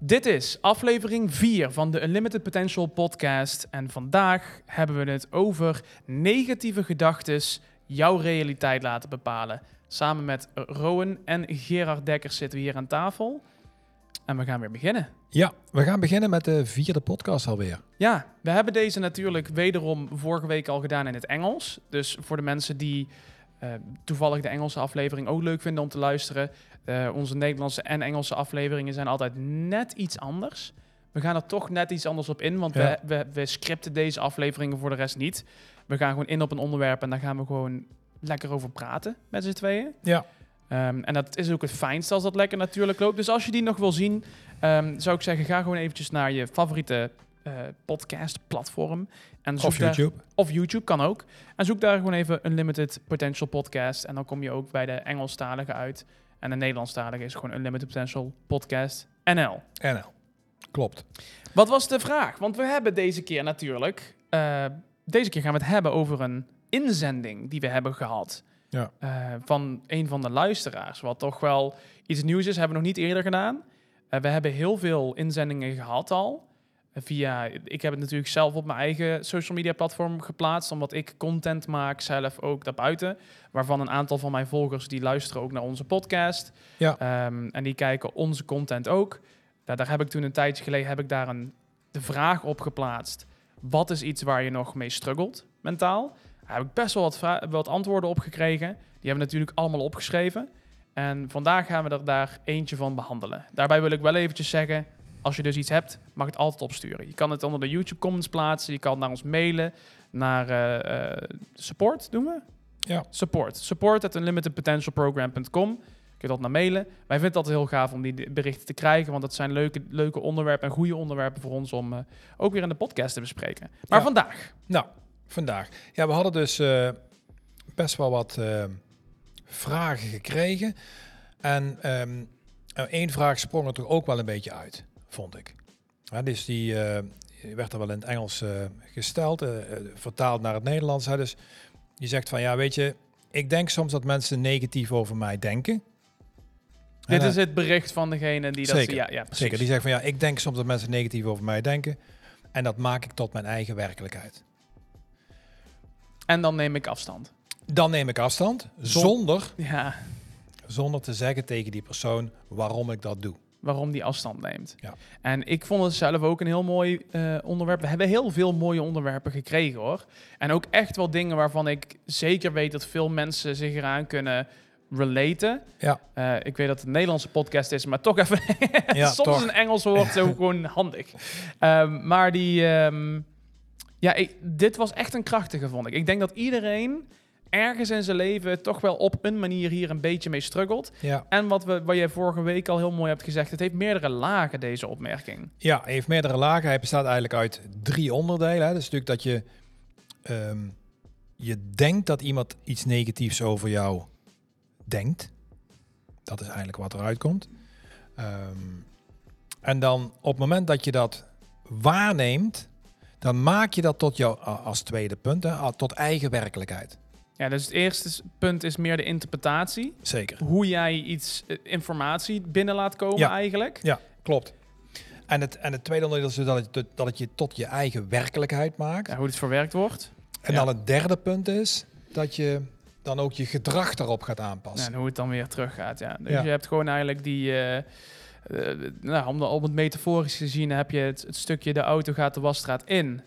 Dit is aflevering 4 van de Unlimited Potential podcast. En vandaag hebben we het over negatieve gedachten jouw realiteit laten bepalen. Samen met Rowan en Gerard Dekkers zitten we hier aan tafel. En we gaan weer beginnen. Ja, we gaan beginnen met de vierde podcast alweer. Ja, we hebben deze natuurlijk wederom vorige week al gedaan in het Engels. Dus voor de mensen die uh, toevallig de Engelse aflevering ook leuk vinden om te luisteren. Uh, onze Nederlandse en Engelse afleveringen zijn altijd net iets anders. We gaan er toch net iets anders op in, want ja. we, we, we scripten deze afleveringen voor de rest niet. We gaan gewoon in op een onderwerp en daar gaan we gewoon lekker over praten met z'n tweeën. Ja. Um, en dat is ook het fijnste als dat lekker natuurlijk loopt. Dus als je die nog wil zien, um, zou ik zeggen, ga gewoon eventjes naar je favoriete uh, podcast-platform. En of YouTube. Of YouTube, kan ook. En zoek daar gewoon even Unlimited Potential Podcast. En dan kom je ook bij de Engelstalige uit. En de Nederlandstalige is gewoon Unlimited Potential Podcast NL. NL, klopt. Wat was de vraag? Want we hebben deze keer natuurlijk... Uh, deze keer gaan we het hebben over een inzending die we hebben gehad. Ja. Uh, van een van de luisteraars. Wat toch wel iets nieuws is. Hebben we nog niet eerder gedaan. Uh, we hebben heel veel inzendingen gehad al via, ik heb het natuurlijk zelf op mijn eigen social media platform geplaatst, omdat ik content maak zelf ook daarbuiten, waarvan een aantal van mijn volgers die luisteren ook naar onze podcast ja. Um, en die kijken onze content ook. Daar, daar heb ik toen een tijdje geleden heb ik daar een, de vraag op geplaatst. Wat is iets waar je nog mee struggelt mentaal? Daar heb ik best wel wat, wat antwoorden op gekregen. Die hebben we natuurlijk allemaal opgeschreven. En vandaag gaan we er daar eentje van behandelen. Daarbij wil ik wel eventjes zeggen, als je dus iets hebt, mag het altijd opsturen. Je kan het onder de YouTube comments plaatsen. Je kan naar ons mailen. Naar uh, uh, support, doen we? Ja. Support. Support at unlimitedpotentialprogram.com. Kun je dat naar mailen. Wij vinden het altijd heel gaaf om die berichten te krijgen. Want dat zijn leuke, leuke onderwerpen en goede onderwerpen voor ons om uh, ook weer in de podcast te bespreken. Maar ja. vandaag. Nou, vandaag. Ja, we hadden dus best wel wat vragen gekregen. En um, één vraag sprong er toch ook wel een beetje uit vond ik. Ja, dus die uh, werd er wel in het Engels uh, gesteld, uh, vertaald naar het Nederlands. Hè. Dus die zegt van ja, weet je, ik denk soms dat mensen negatief over mij denken. Dit is het bericht van degene die zeker, dat... Ja, ja, precies. zeker, die zegt van ja, ik denk soms dat mensen negatief over mij denken. En dat maak ik tot mijn eigen werkelijkheid. En dan neem ik afstand. Dan neem ik afstand, zonder, ja. zonder te zeggen tegen die persoon waarom ik dat doe waarom die afstand neemt. Ja. En ik vond het zelf ook een heel mooi uh, onderwerp. We hebben heel veel mooie onderwerpen gekregen hoor. En ook echt wel dingen waarvan ik zeker weet dat veel mensen zich eraan kunnen relaten. Ja. Uh, ik weet dat het een Nederlandse podcast is, maar toch even. ja, soms toch. een Engels woord zo gewoon handig. Um, maar die. Um, ja, ik, dit was echt een krachtige, vond ik. Ik denk dat iedereen ergens in zijn leven toch wel op een manier hier een beetje mee struggelt. Ja. En wat, we, wat jij vorige week al heel mooi hebt gezegd, het heeft meerdere lagen, deze opmerking. Ja, hij heeft meerdere lagen. Hij bestaat eigenlijk uit drie onderdelen. Hè. Dat is natuurlijk dat je, um, je denkt dat iemand iets negatiefs over jou denkt. Dat is eigenlijk wat eruit komt. Um, en dan op het moment dat je dat waarneemt, dan maak je dat tot jou als tweede punt, hè, tot eigen werkelijkheid. Ja, dus het eerste punt is meer de interpretatie. Zeker. Hoe jij iets, uh, informatie binnen laat komen ja. eigenlijk. Ja, klopt. En het, en het tweede onderdeel is dus dat het, dat het je tot je eigen werkelijkheid maakt. Ja, hoe het verwerkt wordt. En ja. dan het derde punt is dat je dan ook je gedrag daarop gaat aanpassen. Ja, en hoe het dan weer terug gaat, ja. Dus je hebt gewoon eigenlijk die... Uh, uh, nou, om, de, om het metaforisch te zien heb je het, het stukje de auto gaat de wasstraat in.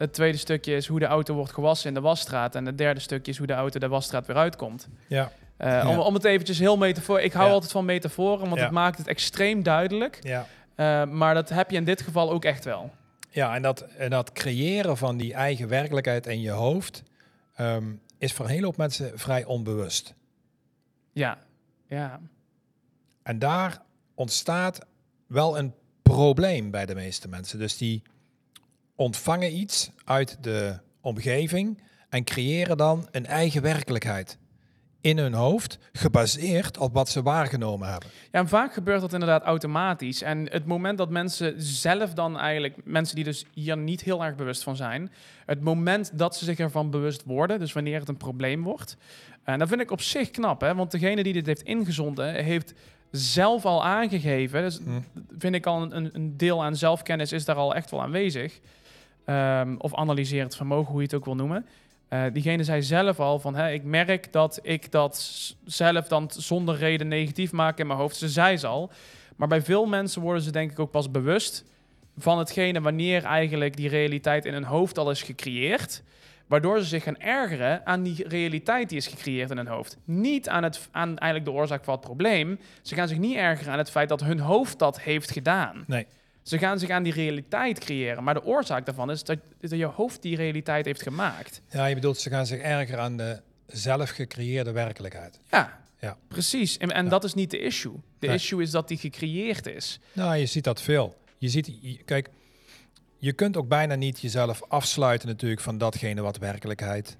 Het tweede stukje is hoe de auto wordt gewassen in de wasstraat. En het derde stukje is hoe de auto de wasstraat weer uitkomt. Ja. Uh, ja. om, om het eventjes heel metafoor... Ik hou ja. altijd van metaforen, want het maakt het extreem duidelijk. Ja. Uh, maar dat heb je in dit geval ook echt wel. Ja, en dat, en dat creëren van die eigen werkelijkheid in je hoofd... Um, is voor een hele hoop mensen vrij onbewust. Ja, ja. En daar ontstaat wel een probleem bij de meeste mensen. Dus die ontvangen iets uit de omgeving en creëren dan een eigen werkelijkheid in hun hoofd, gebaseerd op wat ze waargenomen hebben. Ja, en vaak gebeurt dat inderdaad automatisch. En het moment dat mensen zelf dan eigenlijk, mensen die dus hier niet heel erg bewust van zijn, het moment dat ze zich ervan bewust worden, dus wanneer het een probleem wordt, en dat vind ik op zich knap, hè, want degene die dit heeft ingezonden, heeft zelf al aangegeven. Dus Hm. vind ik al een, een deel aan zelfkennis is daar al echt wel aanwezig. Ehm, of analyserend vermogen, hoe je het ook wil noemen. Eh, diegene zei zelf al van, hè, ik merk dat ik dat zelf dan zonder reden negatief maak in mijn hoofd. Ze zei ze al. Maar bij veel mensen worden ze denk ik ook pas bewust van hetgene wanneer eigenlijk die realiteit in hun hoofd al is gecreëerd. Waardoor ze zich gaan ergeren aan die realiteit die is gecreëerd in hun hoofd. Niet aan, het, aan eigenlijk de oorzaak van het probleem. Ze gaan zich niet ergeren aan het feit dat hun hoofd dat heeft gedaan. Nee. Ze gaan zich aan die realiteit creëren. Maar de oorzaak daarvan is dat, dat je hoofd die realiteit heeft gemaakt. Ja, je bedoelt, ze gaan zich ergeren aan de zelf gecreëerde werkelijkheid. Ja, Ja. precies. En, en Ja. dat is niet de issue. De Nee. issue is dat die gecreëerd is. Nou, je ziet dat veel. Je ziet, je- kijk, je kunt ook bijna niet jezelf afsluiten natuurlijk van datgene wat werkelijkheid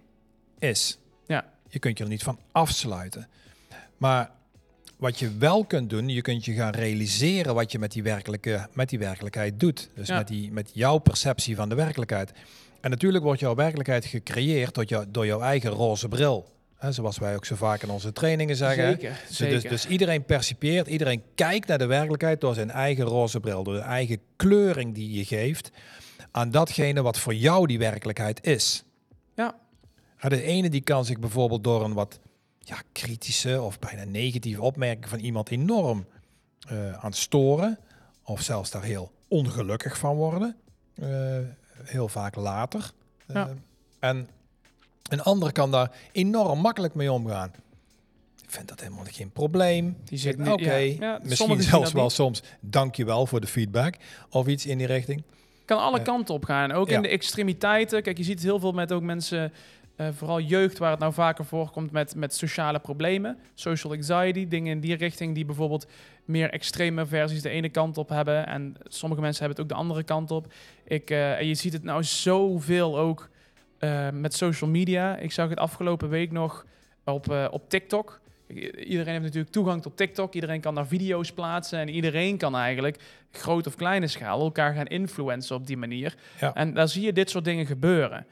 is. Ja. Je kunt je er niet van afsluiten. Maar wat je wel kunt doen, je kunt je gaan realiseren wat je met die, werkelijke, met die werkelijkheid doet. Dus Ja. met, die, met jouw perceptie van de werkelijkheid. En natuurlijk wordt jouw werkelijkheid gecreëerd door, jou, door jouw eigen roze bril. Hè, zoals wij ook zo vaak in onze trainingen zeggen. Zeker, Dus- zeker. Dus, dus iedereen percipeert, iedereen kijkt naar de werkelijkheid door zijn eigen roze bril, door de eigen kleuring die je geeft aan datgene wat voor jou die werkelijkheid is. Ja, De ene die kan zich bijvoorbeeld door een wat ja, kritische of bijna negatieve opmerking van iemand enorm eh, aan storen, of zelfs daar heel ongelukkig van worden, eh, heel vaak later. Eh, Ja. En een ander kan daar enorm makkelijk mee omgaan. Ik vind dat helemaal geen probleem. die zit Oké, nu- ja, ja, misschien zelfs wel niet. soms dankjewel voor de feedback of iets in die richting. kan alle kanten op gaan. Ook in de extremiteiten. Kijk, je ziet heel veel met ook mensen, eh, vooral jeugd, waar het nou vaker voorkomt met, met sociale problemen. Social anxiety, dingen in die richting die bijvoorbeeld meer extreme versies de ene kant op hebben. En sommige mensen hebben het ook de andere kant op. Ik, eh, en je ziet het nou zoveel ook eh, met social media. Ik zag het afgelopen week nog op, op TikTok. Iedereen heeft natuurlijk toegang tot TikTok. Iedereen kan daar video's plaatsen. En iedereen kan eigenlijk, groot of kleine schaal, elkaar gaan influencen op die manier. Ja. En daar zie je dit soort dingen gebeuren.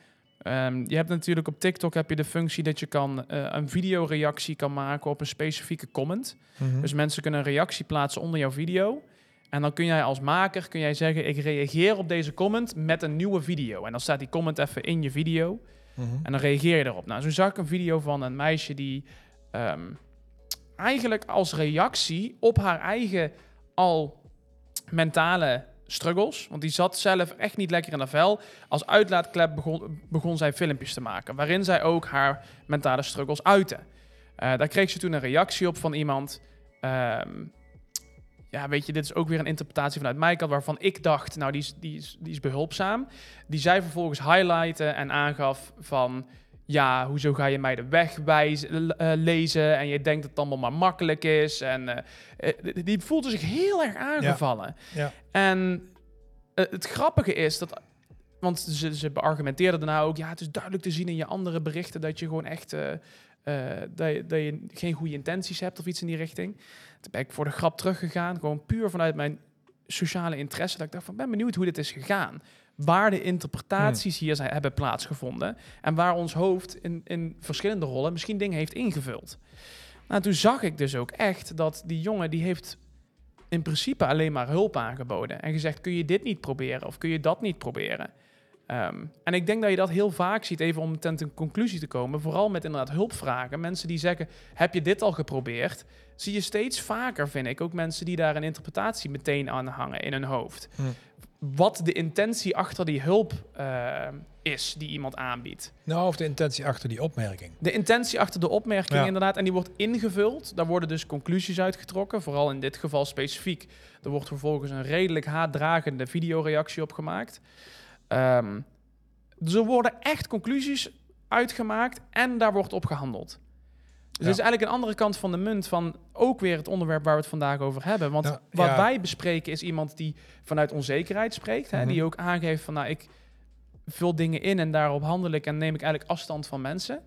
Ehm, je hebt natuurlijk op TikTok heb je de functie dat je kan, eh, een videoreactie kan maken op een specifieke comment. Dus mensen kunnen een reactie plaatsen onder jouw video. En dan kun jij als maker kun jij zeggen: Ik reageer op deze comment met een nieuwe video. En dan staat die comment even in je video. Mhm. En dan reageer je erop. Nou, zo zag ik een video van een meisje die ehm, eigenlijk als reactie op haar eigen al mentale struggles, want die zat zelf echt niet lekker in haar vel, als uitlaatklep begon, begon zij filmpjes te maken, waarin zij ook haar mentale struggles uitte. Eh, daar kreeg ze toen een reactie op van iemand. ehm, ja, weet je, dit is ook weer een interpretatie vanuit mijn waarvan ik dacht, nou, die is, die is, die is behulpzaam. Die zij vervolgens highlighten en aangaf van, ja, hoezo ga je mij de weg wijzen, eh, lezen en je denkt dat het allemaal maar makkelijk is. En eh, eh, die- voelde zich heel erg aangevallen. Ja. En het grappige is dat, want ze, ze beargumenteerden daarna ook, ja, het is duidelijk te zien in je andere berichten dat je gewoon echt, dat, je, dat je geen goede intenties hebt of iets in die richting. Toen ben ik voor de grap teruggegaan, gewoon puur vanuit mijn sociale interesse. Dat ik dacht van, ben benieuwd hoe dit is gegaan. Waar de interpretaties hier zijn, hebben plaatsgevonden. En waar ons hoofd in, in verschillende rollen misschien dingen heeft ingevuld. Nou, toen zag ik dus ook echt dat die jongen, die heeft in principe alleen maar hulp aangeboden. En gezegd, kun je dit niet proberen of kun je dat niet proberen? Ehm, en ik denk dat je dat heel vaak ziet, even om ten een conclusie te komen. Vooral met inderdaad hulpvragen. Mensen die zeggen, heb je dit al geprobeerd? Zie je steeds vaker, vind ik, ook mensen die daar een interpretatie meteen aan hangen in hun hoofd. Hm. Wat de intentie achter die hulp eh, is die iemand aanbiedt. Nou, of de intentie achter die opmerking. De intentie achter de opmerking Ja. inderdaad, en die wordt ingevuld. Daar worden dus conclusies uitgetrokken, vooral in dit geval specifiek. Er wordt vervolgens een redelijk haatdragende videoreactie op gemaakt. Ehm, dus er worden echt conclusies uitgemaakt en daar wordt op gehandeld. Dus Ja. het is eigenlijk een andere kant van de munt van ook weer het onderwerp waar we het vandaag over hebben. Want Ja, wat ja. wij bespreken is iemand die vanuit onzekerheid spreekt. Hè, Mhm. Die ook aangeeft van nou, ik vul dingen in en daarop handel ik en neem ik eigenlijk afstand van mensen.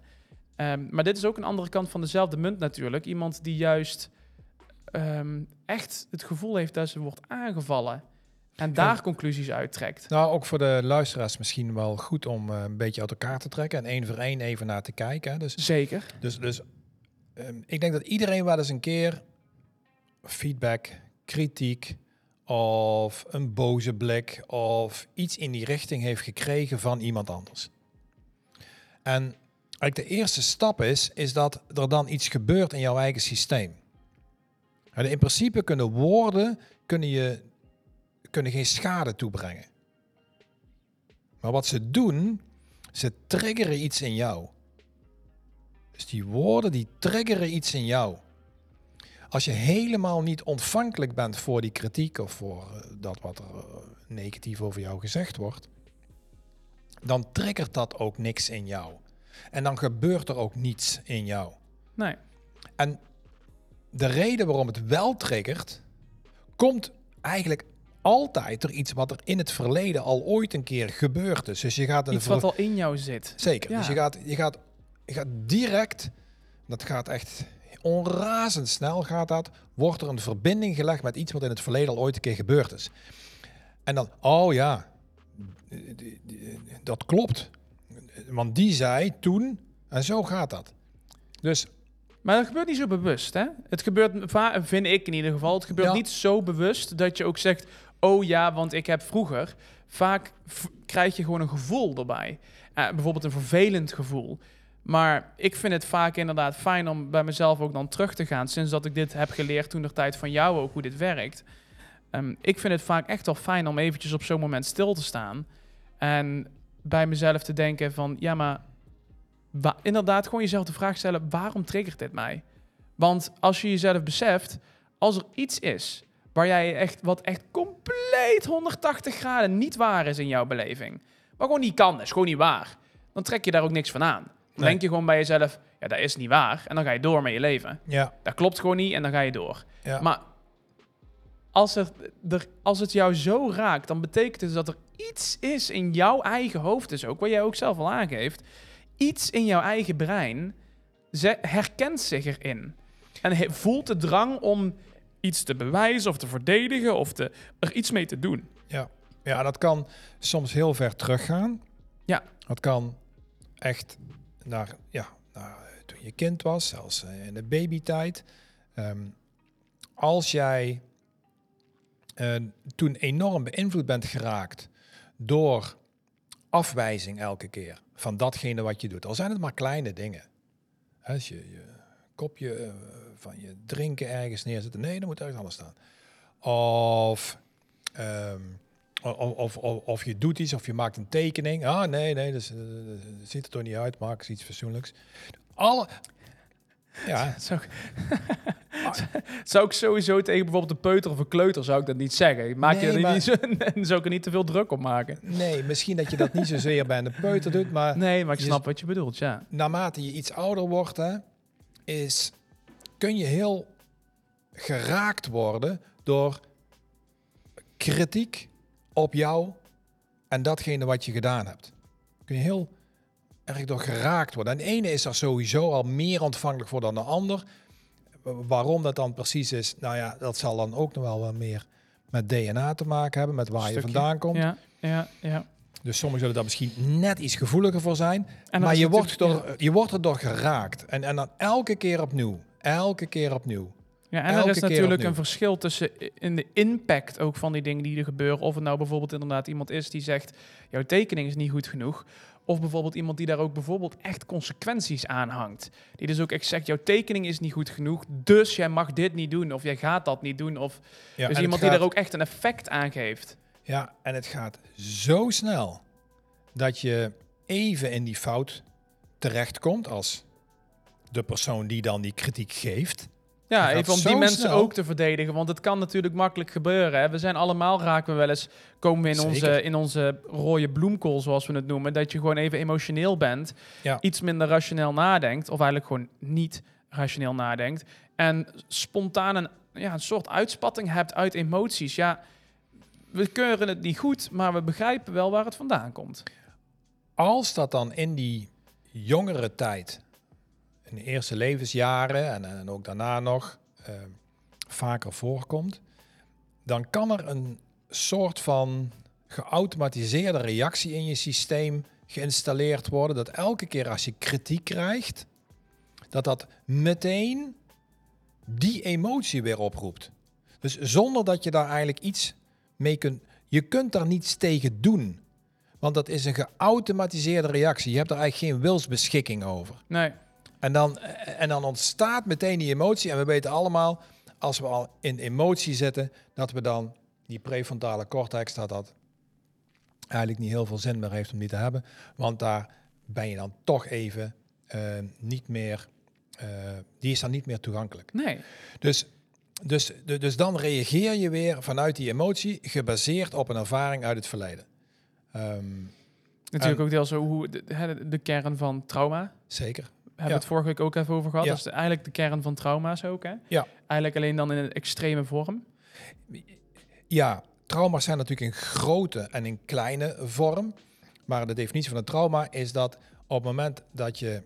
Ehm, maar dit is ook een andere kant van dezelfde munt natuurlijk. Iemand die juist ehm, echt het gevoel heeft dat ze wordt aangevallen. En daar conclusies uittrekt. Nou, ook voor de luisteraars misschien wel goed om eh, een beetje uit elkaar te trekken en één voor één even naar te kijken. hè. Dus, Zeker. dus, dus ehm, ik denk dat iedereen wel eens een keer feedback, kritiek of een boze blik of iets in die richting heeft gekregen van iemand anders. En eigenlijk de eerste stap is, is dat er dan iets gebeurt in jouw eigen systeem. En in principe kunnen woorden kunnen je kunnen geen schade toebrengen. Maar wat ze doen, ze triggeren iets in jou. Dus die woorden die triggeren iets in jou. Als je helemaal niet ontvankelijk bent voor die kritiek of voor eh, dat wat er eh, negatief over jou gezegd wordt, dan triggert dat ook niks in jou. En dan gebeurt er ook niets in jou. Nee. En de reden waarom het wel triggert, komt eigenlijk altijd er iets wat er in het verleden al ooit een keer gebeurd is. Dus je gaat een Iets wat al in jou zit. Zeker. Ja. Dus je gaat, je, gaat, gaat direct, dat gaat echt onrazendsnel gaat dat, wordt er een verbinding gelegd met iets wat in het verleden al ooit een keer gebeurd is. En dan, oh ja, dat klopt. Want die zei toen, en zo gaat dat. Dus Maar dat gebeurt niet zo bewust, hè? Het gebeurt, vind ik in ieder geval, het gebeurt Ja. niet zo bewust dat je ook zegt... oh ja, want ik heb vroeger... Vaak krijg je gewoon een gevoel erbij. Eh, bijvoorbeeld een vervelend gevoel. Maar ik vind het vaak inderdaad fijn om bij mezelf ook dan terug te gaan... sinds dat ik dit heb geleerd toen de tijd van jou ook, hoe dit werkt. Ehm, ik vind het vaak echt wel fijn om eventjes op zo'n moment stil te staan... en bij mezelf te denken van... ja, maar inderdaad gewoon jezelf de vraag stellen: waarom triggert dit mij? Want als je jezelf beseft, als er iets is waar jij echt wat echt compleet 180 graden niet waar is in jouw beleving, maar gewoon niet kan, is gewoon niet waar, dan trek je daar ook niks van aan. Nee. denk je gewoon bij jezelf: ja, dat is niet waar, en dan ga je door met je leven. ja, Dat klopt gewoon niet en dan ga je door. ja. Maar als het, er, als het jou zo raakt, dan betekent het dat er iets is in jouw eigen hoofd, dus ook wat jij ook zelf al aangeeft, iets in jouw eigen brein herkent zich erin. En voelt de drang om iets te bewijzen of te verdedigen of te, er iets mee te doen. Ja, dat kan soms heel ver teruggaan. Ja. Dat kan echt naar, ja, toen je kind was, zelfs eh, in de babytijd. Ehm, als jij eh, toen enorm beïnvloed bent geraakt door afwijzing elke keer van datgene wat je doet. Al zijn het maar kleine dingen. Als je je kopje eh, van je drinken ergens neerzet. Nee, dat moet ergens anders staan. Of ehm, of, of, of, of je doet iets of je maakt een tekening. Ah, nee, nee, dus, eh, dat ziet er toch niet uit. Maak eens iets fatsoenlijks. Alle... Ja, Zou ik, zou ik sowieso tegen bijvoorbeeld een peuter of een kleuter zou ik dat niet zeggen. Maak je er maar- niet zo, en zou ik er niet te veel druk op maken. nee, misschien dat je dat niet zozeer bij een peuter doet, maar Nee, maar ik snap wat je bedoelt, ja. naarmate je iets ouder wordt, hè, is, kun je heel geraakt worden door kritiek op jou en datgene wat je gedaan hebt. Kun je heel erg door geraakt worden. En de ene is er sowieso al meer ontvankelijk voor dan de ander. Wa- Waarom dat dan precies is, nou ja, dat zal dan ook nog wel wat meer met DNA te maken hebben, met waar je vandaan komt. Ja, ja, ja. Dus sommigen zullen daar misschien net iets gevoeliger voor zijn. Maar je wordt, door, je wordt er door geraakt. En, en dan elke keer opnieuw. Elke keer opnieuw. Ja, en Elke er is natuurlijk een verschil tussen in de impact ook van die dingen die er gebeuren. Of het nou bijvoorbeeld inderdaad iemand is die zegt, jouw tekening is niet goed genoeg. Of bijvoorbeeld iemand die daar ook bijvoorbeeld echt consequenties aan hangt. Die dus ook echt zegt, jouw tekening is niet goed genoeg, dus jij mag dit niet doen. Of jij gaat dat niet doen. Of Ja, dus iemand die daar ook echt een effect aan geeft. Ja, en het gaat zo snel dat je even in die fout terechtkomt als de persoon die dan die kritiek geeft. Ja, even om die mensen snel. ook te verdedigen. Want het kan natuurlijk makkelijk gebeuren. Hè. We zijn allemaal, raken we wel eens, komen we in onze, in onze rode bloemkool, zoals we het noemen. Dat je gewoon even emotioneel bent. Ja. Iets minder rationeel nadenkt. Of eigenlijk gewoon niet rationeel nadenkt. En spontaan een, ja, een soort uitspatting hebt uit emoties. Ja, we keuren het niet goed, maar we begrijpen wel waar het vandaan komt. Als dat dan in die jongere tijd, in de eerste levensjaren en, en ook daarna nog eh, vaker voorkomt, dan kan er een soort van geautomatiseerde reactie in je systeem geïnstalleerd worden. Dat elke keer als je kritiek krijgt, dat dat meteen die emotie weer oproept. Dus zonder dat je daar eigenlijk iets mee kunt... Je kunt daar niets tegen doen. Want dat is een geautomatiseerde reactie. Je hebt er eigenlijk geen wilsbeschikking over. Nee. En dan, en dan ontstaat meteen die emotie. En we weten allemaal, als we al in emotie zitten, dat we dan die prefrontale cortex, dat dat eigenlijk niet heel veel zin meer heeft om die te hebben. Want daar ben je dan toch even eh, niet meer, eh, die is dan niet meer toegankelijk. Nee. Dus, dus, de- dus dan reageer je weer vanuit die emotie, gebaseerd op een ervaring uit het verleden. Ehm, Natuurlijk En- ook deels zo hoe de, de kern van trauma. zeker. Hebben Ja. we het vorige week ook even over gehad. Ja. Dat is eigenlijk de kern van trauma's ook, hè? Ja. Eigenlijk alleen dan in een extreme vorm. Ja, trauma's zijn natuurlijk in grote en in kleine vorm. Maar de definitie van een trauma is dat op het moment dat je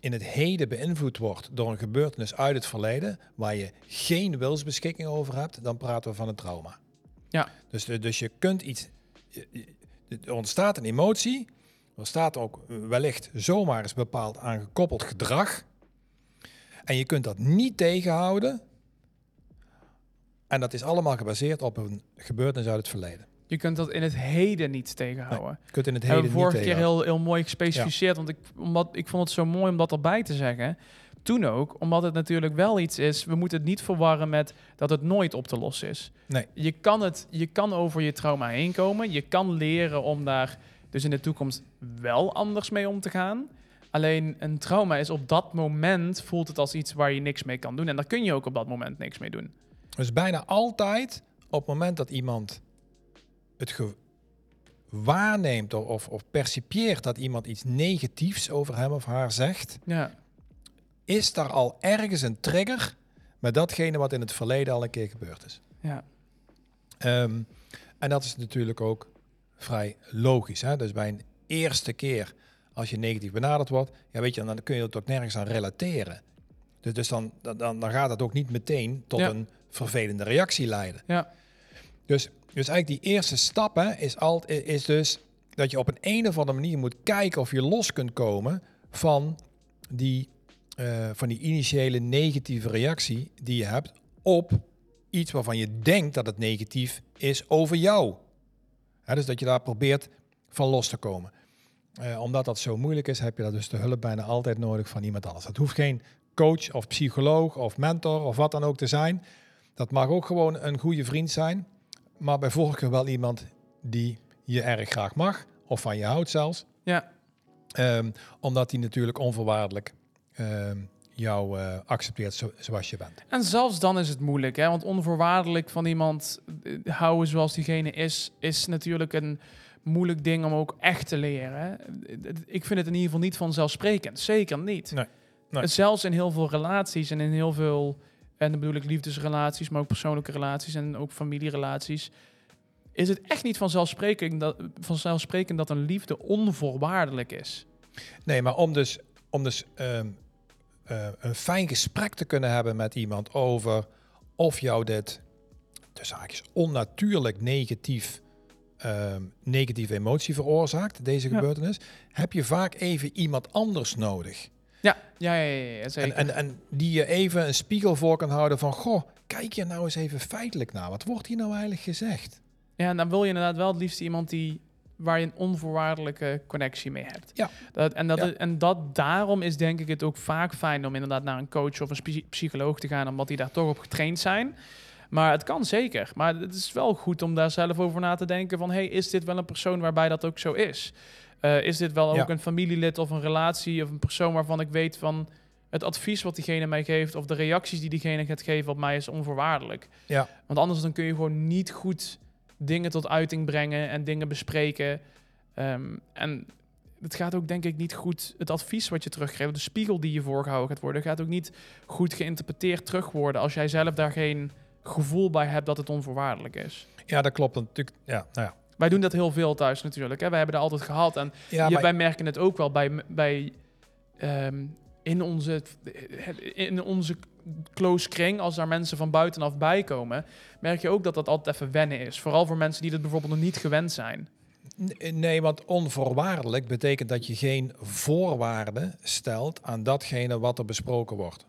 in het heden beïnvloed wordt door een gebeurtenis uit het verleden, waar je geen wilsbeschikking over hebt, dan praten we van een trauma. Ja. Dus, dus je kunt iets. Er ontstaat een emotie. Er staat ook wellicht zomaar eens bepaald aan gekoppeld gedrag. En je kunt dat niet tegenhouden. En dat is allemaal gebaseerd op een gebeurtenis uit het verleden. Je kunt dat in het heden niet tegenhouden. Je kunt in het hebben heden we vorige keer heel, heel mooi gespecificeerd. Want ik, omdat, ik vond het zo mooi om dat erbij te zeggen. Toen ook, omdat het natuurlijk wel iets is. We moeten het niet verwarren met dat het nooit op te lossen is. Nee. Je kan, het, je kan over je trauma heen komen. Je kan leren om daar dus in de toekomst wel anders mee om te gaan. Alleen een trauma is op dat moment voelt het als iets waar je niks mee kan doen. En daar kun je ook op dat moment niks mee doen. Dus bijna altijd op het moment dat iemand het waarneemt of, of, of percipieert dat iemand iets negatiefs over hem of haar zegt, Ja, is daar al ergens een trigger met datgene wat in het verleden al een keer gebeurd is. ja, Ehm, en dat is natuurlijk ook vrij logisch. Hè? Dus bij een eerste keer als je negatief benaderd wordt, ja, weet je, dan kun je het ook nergens aan relateren. Dus, dus dan, dan, dan gaat het ook niet meteen tot Ja. een vervelende reactie leiden. ja, Dus, dus eigenlijk die eerste stap hè, is, alt, is dus dat je op een, een of andere manier moet kijken of je los kunt komen van die, eh, van die initiële negatieve reactie die je hebt op iets waarvan je denkt dat het negatief is over jou. Dus dat je daar probeert van los te komen. Eh, omdat dat zo moeilijk is, heb je daar dus de hulp bijna altijd nodig van iemand anders. Het hoeft geen coach of psycholoog of mentor of wat dan ook te zijn. Dat mag ook gewoon een goede vriend zijn. Maar bij voorkeur wel iemand die je erg graag mag. Of van je houdt zelfs. ja. Ehm, omdat die natuurlijk onvoorwaardelijk ehm, jou eh, accepteert zo- zoals je bent. En zelfs dan is het moeilijk, hè? want onvoorwaardelijk van iemand eh, houden zoals diegene is, is natuurlijk een moeilijk ding om ook echt te leren. hè. Ik vind het in ieder geval niet vanzelfsprekend, zeker niet. Nee, nee. Zelfs in heel veel relaties en in heel veel, en dan bedoel ik liefdesrelaties, maar ook persoonlijke relaties en ook familierelaties, is het echt niet vanzelfsprekend dat, vanzelfsprekend dat een liefde onvoorwaardelijk is. Nee, maar om dus, om dus ehm, eh, een fijn gesprek te kunnen hebben met iemand over of jou dit tussen haakjes onnatuurlijk negatief, ehm, negatieve emotie veroorzaakt, deze Ja. gebeurtenis, heb je vaak even iemand anders nodig. Ja, ja, ja, ja, En, en, en die je even een spiegel voor kan houden van, goh, kijk je nou eens even feitelijk naar. Wat wordt hier nou eigenlijk gezegd? Ja, en dan wil je inderdaad wel het liefst iemand die waar je een onvoorwaardelijke connectie mee hebt. Ja. Dat, en, dat, Ja. en dat daarom is denk ik het ook vaak fijn om inderdaad naar een coach of een psy- psycholoog te gaan, omdat die daar toch op getraind zijn. Maar het kan zeker. Maar het is wel goed om daar zelf over na te denken van, hey, is dit wel een persoon waarbij dat ook zo is? Eh, is dit wel Ja. ook een familielid of een relatie of een persoon waarvan ik weet van het advies wat diegene mij geeft of de reacties die diegene gaat geven op mij is onvoorwaardelijk. Ja. Want anders dan kun je gewoon niet goed dingen tot uiting brengen en dingen bespreken. Ehm, en het gaat ook denk ik niet goed, het advies wat je teruggeeft, de spiegel die je voorgehouden gaat worden, gaat ook niet goed geïnterpreteerd terug worden als jij zelf daar geen gevoel bij hebt dat het onvoorwaardelijk is. Ja, dat klopt natuurlijk. Ja, nou ja. Wij doen dat heel veel thuis natuurlijk. Hè? Wij hebben dat altijd gehad. En Ja, je- maar- wij merken het ook wel bij, bij ehm, in, onze, in onze close kring, als daar mensen van buitenaf bij komen, merk je ook dat dat altijd even wennen is. Vooral voor mensen die dat bijvoorbeeld nog niet gewend zijn. Nee, want onvoorwaardelijk betekent dat je geen voorwaarden stelt aan datgene wat er besproken wordt.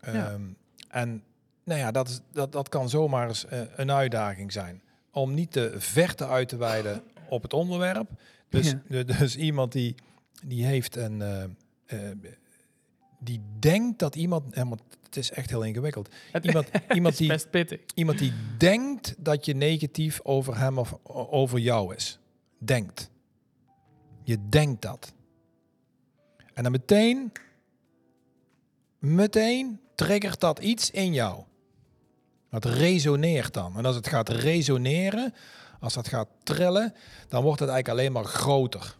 Ja. Ehm, en nou ja, dat, is, dat, dat kan zomaar eens eh, een uitdaging zijn. Om niet te verte uit te wijden op het onderwerp. Dus, Ja. dus iemand die, die heeft een... eh, eh, die denkt dat iemand... Ja, het is echt heel ingewikkeld. Het Iemand, iemand, is die, best pittig. iemand die denkt dat je negatief over hem of over jou is. Denkt. Je denkt dat. En dan meteen, meteen triggert dat iets in jou. Dat resoneert dan. En als het gaat resoneren, als dat gaat trillen, dan wordt het eigenlijk alleen maar groter.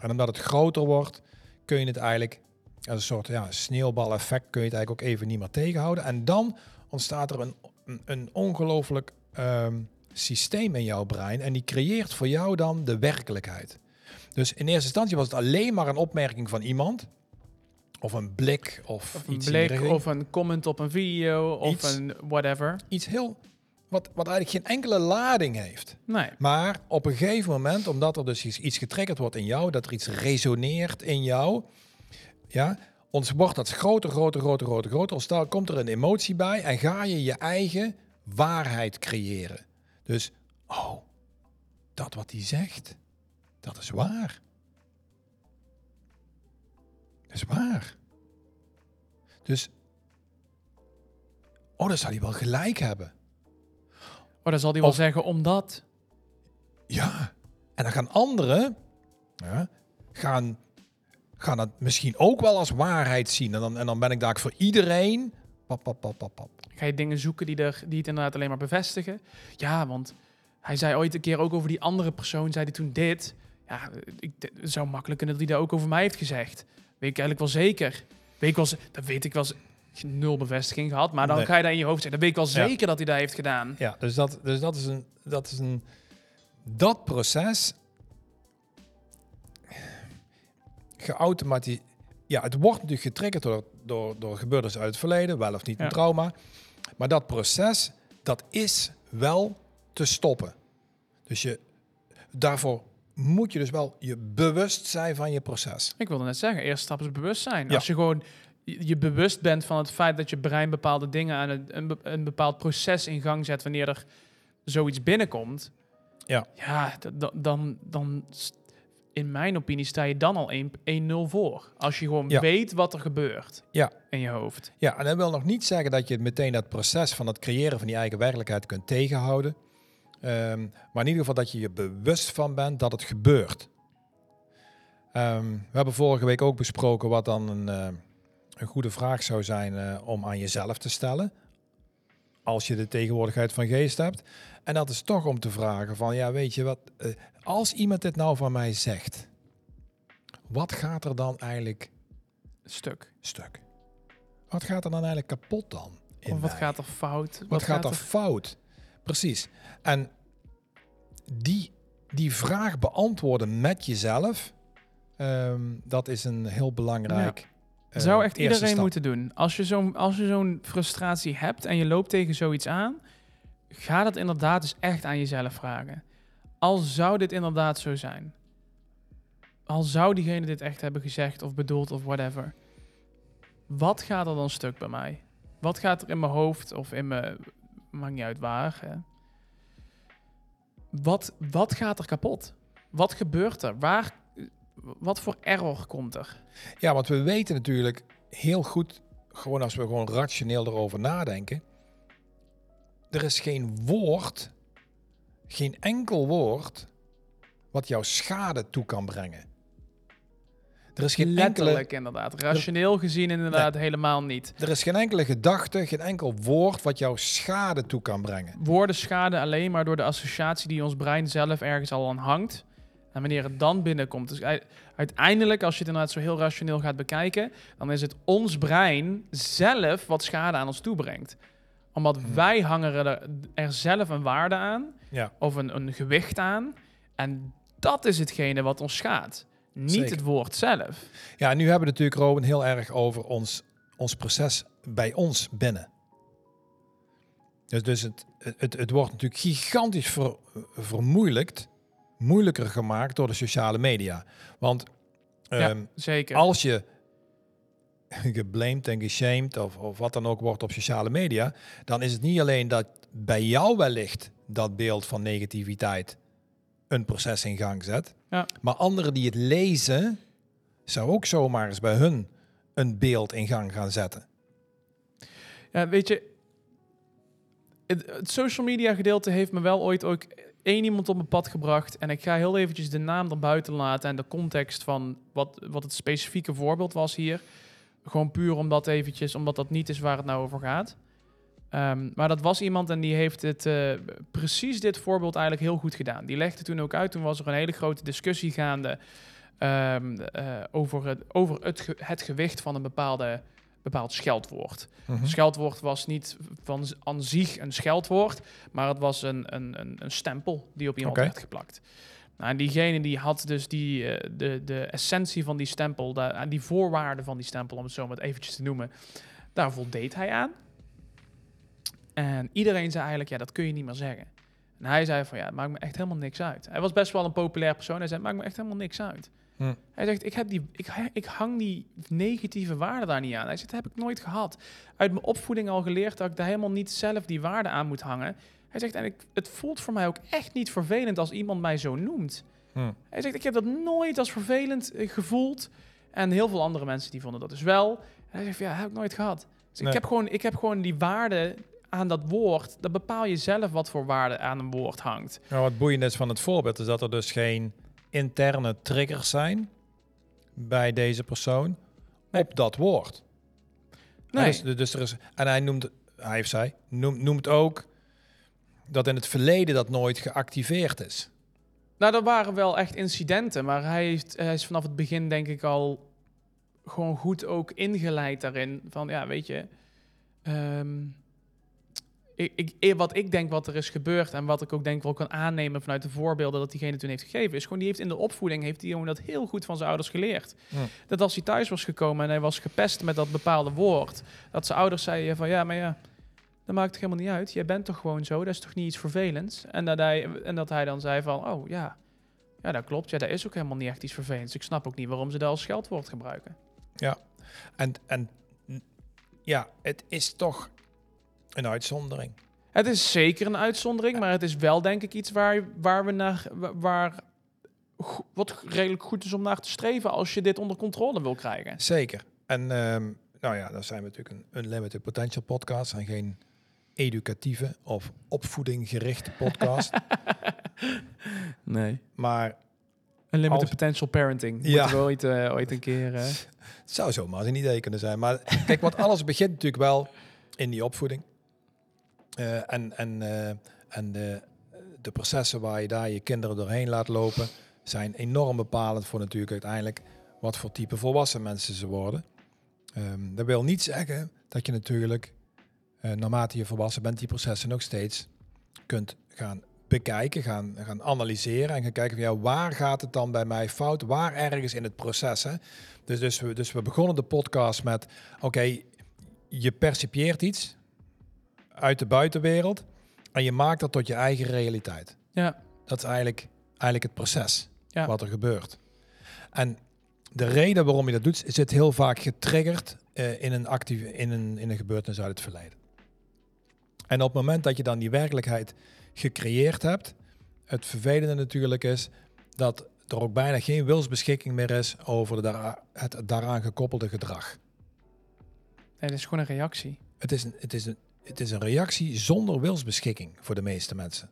En omdat het groter wordt, kun je het eigenlijk, als een soort ja, sneeuwbaleffect, kun je het eigenlijk ook even niet meer tegenhouden. En dan ontstaat er een, een, een ongelooflijk ehm, systeem in jouw brein. En die creëert voor jou dan de werkelijkheid. Dus in eerste instantie was het alleen maar een opmerking van iemand. Of een blik of, Of een iets blik, of een comment op een video, of Iets. een whatever. iets heel... Wat, wat eigenlijk geen enkele lading heeft. Nee. Maar op een gegeven moment, omdat er dus iets, iets getriggerd wordt in jou, dat er iets resoneert in jou, ja, ons wordt dat groter, groter, groter, groter, groter. Ontstaan, komt er een emotie bij en ga je je eigen waarheid creëren. Dus, oh, dat wat hij zegt, dat is waar. Dat is waar. Dus, oh, dan zal hij wel gelijk hebben. Oh, dan zal hij wel Of- zeggen, omdat... Ja. En dan gaan anderen ja, gaan, gaan dat misschien ook wel als waarheid zien. En dan, en dan ben ik daar voor iedereen. Pap, pap, pap, pap, pap. Ga je dingen zoeken die, er, die het inderdaad alleen maar bevestigen? Ja, want hij zei ooit een keer ook over die andere persoon, zei hij toen dit. Ja, ik, het zou makkelijk kunnen dat hij dat ook over mij heeft gezegd. Weet ik eigenlijk wel zeker. Weet ik wel, dat weet ik wel. Nul bevestiging gehad, maar dan Nee. ga je dat in je hoofd zeggen. Dat weet ik wel Ja. zeker dat hij dat heeft gedaan. Ja, dus dat, dus dat is een. Dat is een. Dat proces. Geautomatiseerd. Ja, het wordt natuurlijk getriggerd door, door, door gebeurtenissen uit het verleden, wel of niet een Ja. trauma. Maar dat proces, dat is wel te stoppen. Dus je, daarvoor moet je dus wel je bewust zijn van je proces. Ik wilde net zeggen, eerste stap is bewustzijn. Ja. Als je gewoon je bewust bent van het feit dat je brein bepaalde dingen aan een, een bepaald proces in gang zet wanneer er zoiets binnenkomt. Ja. Ja, dan, dan s- in mijn opinie sta je dan al 1 1-0 voor. Als je gewoon Ja. weet wat er gebeurt Ja. in je hoofd. Ja, en dat wil nog niet zeggen dat je meteen dat proces van het creëren van die eigen werkelijkheid kunt tegenhouden. Ehm, maar in ieder geval dat je je bewust van bent dat het gebeurt. Ehm, we hebben vorige week ook besproken wat dan een, eh, een goede vraag zou zijn eh, om aan jezelf te stellen. Als je de tegenwoordigheid van geest hebt. En dat is toch om te vragen van, ja weet je wat, eh, als iemand dit nou van mij zegt, wat gaat er dan eigenlijk Stuk. stuk? Wat gaat er dan eigenlijk kapot dan? in Of wat mij? gaat er fout? Wat, gaat, er fout? Precies. En die, die vraag beantwoorden met jezelf, ehm, dat is een heel belangrijk. eh, zou echt iedereen stap. moeten doen. Als je zo'n als je zo'n frustratie hebt en je loopt tegen zoiets aan, ga dat inderdaad eens echt aan jezelf vragen. Al zou dit inderdaad zo zijn. Al zou diegene dit echt hebben gezegd of bedoeld of whatever. Wat gaat er dan stuk bij mij? Wat gaat er in mijn hoofd of in mijn... Maakt niet uit waar. Wat, wat gaat er kapot? Wat gebeurt er? Waar, wat voor error komt er? Ja, want we weten natuurlijk heel goed, gewoon als we gewoon rationeel erover nadenken. Er is geen woord, geen enkel woord, wat jou schade toe kan brengen. Er is geen enkele Letterlijk inderdaad. Rationeel gezien inderdaad helemaal niet. Er is geen enkele gedachte, geen enkel woord wat jou schade toe kan brengen. Woorden schaden alleen maar door de associatie die ons brein zelf ergens al aan hangt. En wanneer het dan binnenkomt. Dus uiteindelijk, als je het inderdaad zo heel rationeel gaat bekijken, dan is het ons brein zelf wat schade aan ons toebrengt. Omdat Mhm. wij hangen er, er zelf een waarde aan, Ja. of een, een gewicht aan. En dat is hetgene wat ons schaadt. Niet Zeker. het woord zelf. Ja, nu hebben we natuurlijk, Robin, heel erg over ons, ons proces bij ons binnen. Dus, dus het, het, het wordt natuurlijk gigantisch ver, vermoeilijkt, moeilijker gemaakt door de sociale media. Want Ja. ehm, Zeker. als je geblamed en geshamed of, of wat dan ook wordt op sociale media, dan is het niet alleen dat bij jou wellicht dat beeld van negativiteit een proces in gang zet, Ja. maar anderen die het lezen, zou ook zomaar eens bij hun een beeld in gang gaan zetten. Ja, weet je, het, het social media gedeelte heeft me wel ooit ook één iemand op mijn pad gebracht. En ik ga heel eventjes de naam erbuiten laten en de context van wat, wat het specifieke voorbeeld was hier. Gewoon puur omdat eventjes, omdat dat niet is waar het nou over gaat. Ehm, maar dat was iemand en die heeft het, eh, precies dit voorbeeld eigenlijk heel goed gedaan. Die legde toen ook uit, toen was er een hele grote discussie gaande ehm, eh, over, het, over het, ge- het gewicht van een bepaalde, bepaald scheldwoord. Mhm. Scheldwoord was niet van aan zich een scheldwoord, maar het was een, een, een, een stempel die op iemand werd geplakt. Nou, en diegene die had dus die, eh, de, de essentie van die stempel, de, die voorwaarden van die stempel, om het zo maar eventjes te noemen, daar voldeed hij aan. En iedereen zei eigenlijk, ja, dat kun je niet meer zeggen. En hij zei van, ja, het maakt me echt helemaal niks uit. Hij was best wel een populair persoon. Hij zei, het maakt me echt helemaal niks uit. Hm. Hij zegt, ik, heb die, ik, ik hang die negatieve waarden daar niet aan. Hij zegt, dat heb ik nooit gehad. Uit mijn opvoeding al geleerd dat ik daar helemaal niet zelf die waarden aan moet hangen. Hij zegt, en ik, het voelt voor mij ook echt niet vervelend als iemand mij zo noemt. Hm. Hij zegt, ik heb dat nooit als vervelend eh, gevoeld. En heel veel andere mensen die vonden dat dus wel. En hij zegt, ja, heb ik nooit gehad. Dus Nee. ik, heb gewoon, ik heb gewoon die waarden aan dat woord. Dat bepaal je zelf wat voor waarde aan een woord hangt. Nou, wat boeiend is van het voorbeeld is dat er dus geen interne triggers zijn bij deze persoon Nee. op dat woord. Nee. Dus, dus er is, en hij noemt, hij of zij noemt, noemt ook dat in het verleden dat nooit geactiveerd is. Nou, er waren wel echt incidenten, maar hij, heeft, hij is vanaf het begin denk ik al gewoon goed ook ingeleid daarin. Van ja, weet je, ehm, ik, ik, wat ik denk wat er is gebeurd en wat ik ook denk wel kan aannemen vanuit de voorbeelden dat diegene toen heeft gegeven, is gewoon die heeft in de opvoeding heeft die jongen dat heel goed van zijn ouders geleerd. Dat als hij thuis was gekomen en hij was gepest met dat bepaalde woord, dat zijn ouders zeiden van ja, maar ja, dat maakt toch helemaal niet uit. Jij bent toch gewoon zo, dat is toch niet iets vervelends? En dat hij, en dat hij dan zei van, oh ja, ja, dat klopt. Ja, dat is ook helemaal niet echt iets vervelends. Ik snap ook niet waarom ze dat als scheldwoord gebruiken. En, en n- ja, het is toch een uitzondering. Het is zeker een uitzondering, maar het is wel denk ik iets waar, waar we naar, wa- waar, wat redelijk goed is om naar te streven als je dit onder controle wil krijgen. Zeker. En ehm, nou ja, dan zijn we natuurlijk een Unlimited Potential podcast en geen educatieve of opvoeding gerichte podcast. Nee. maar Een limited Als- potential parenting. Ja. Moeten we ooit, eh, ooit een keer... eh, Het zou zomaar een idee kunnen zijn. Maar kijk, wat alles begint natuurlijk wel in die opvoeding. Eh, en en, en de, de processen waar je daar je kinderen doorheen laat lopen, zijn enorm bepalend voor natuurlijk uiteindelijk wat voor type volwassen mensen ze worden. Ehm, dat wil niet zeggen dat je natuurlijk, naarmate je volwassen bent, die processen nog steeds kunt gaan bekijken, gaan, gaan analyseren en gaan kijken van ja, waar gaat het dan bij mij fout? Waar ergens in het proces? Hè? Dus, dus, we, dus we begonnen de podcast met, oké, je percipieert iets uit de buitenwereld en je maakt dat tot je eigen realiteit. ja, Dat is eigenlijk, eigenlijk het proces Ja. wat er gebeurt. En de reden waarom je dat doet, zit heel vaak getriggerd eh, in, een actieve, in, een, in een gebeurtenis uit het verleden. En op het moment dat je dan die werkelijkheid gecreëerd hebt, het vervelende natuurlijk is dat er ook bijna geen wilsbeschikking meer is over de het daaraan gekoppelde gedrag. nee, dat is gewoon een reactie. Het is, een, het, is een, het is een reactie zonder wilsbeschikking voor de meeste mensen.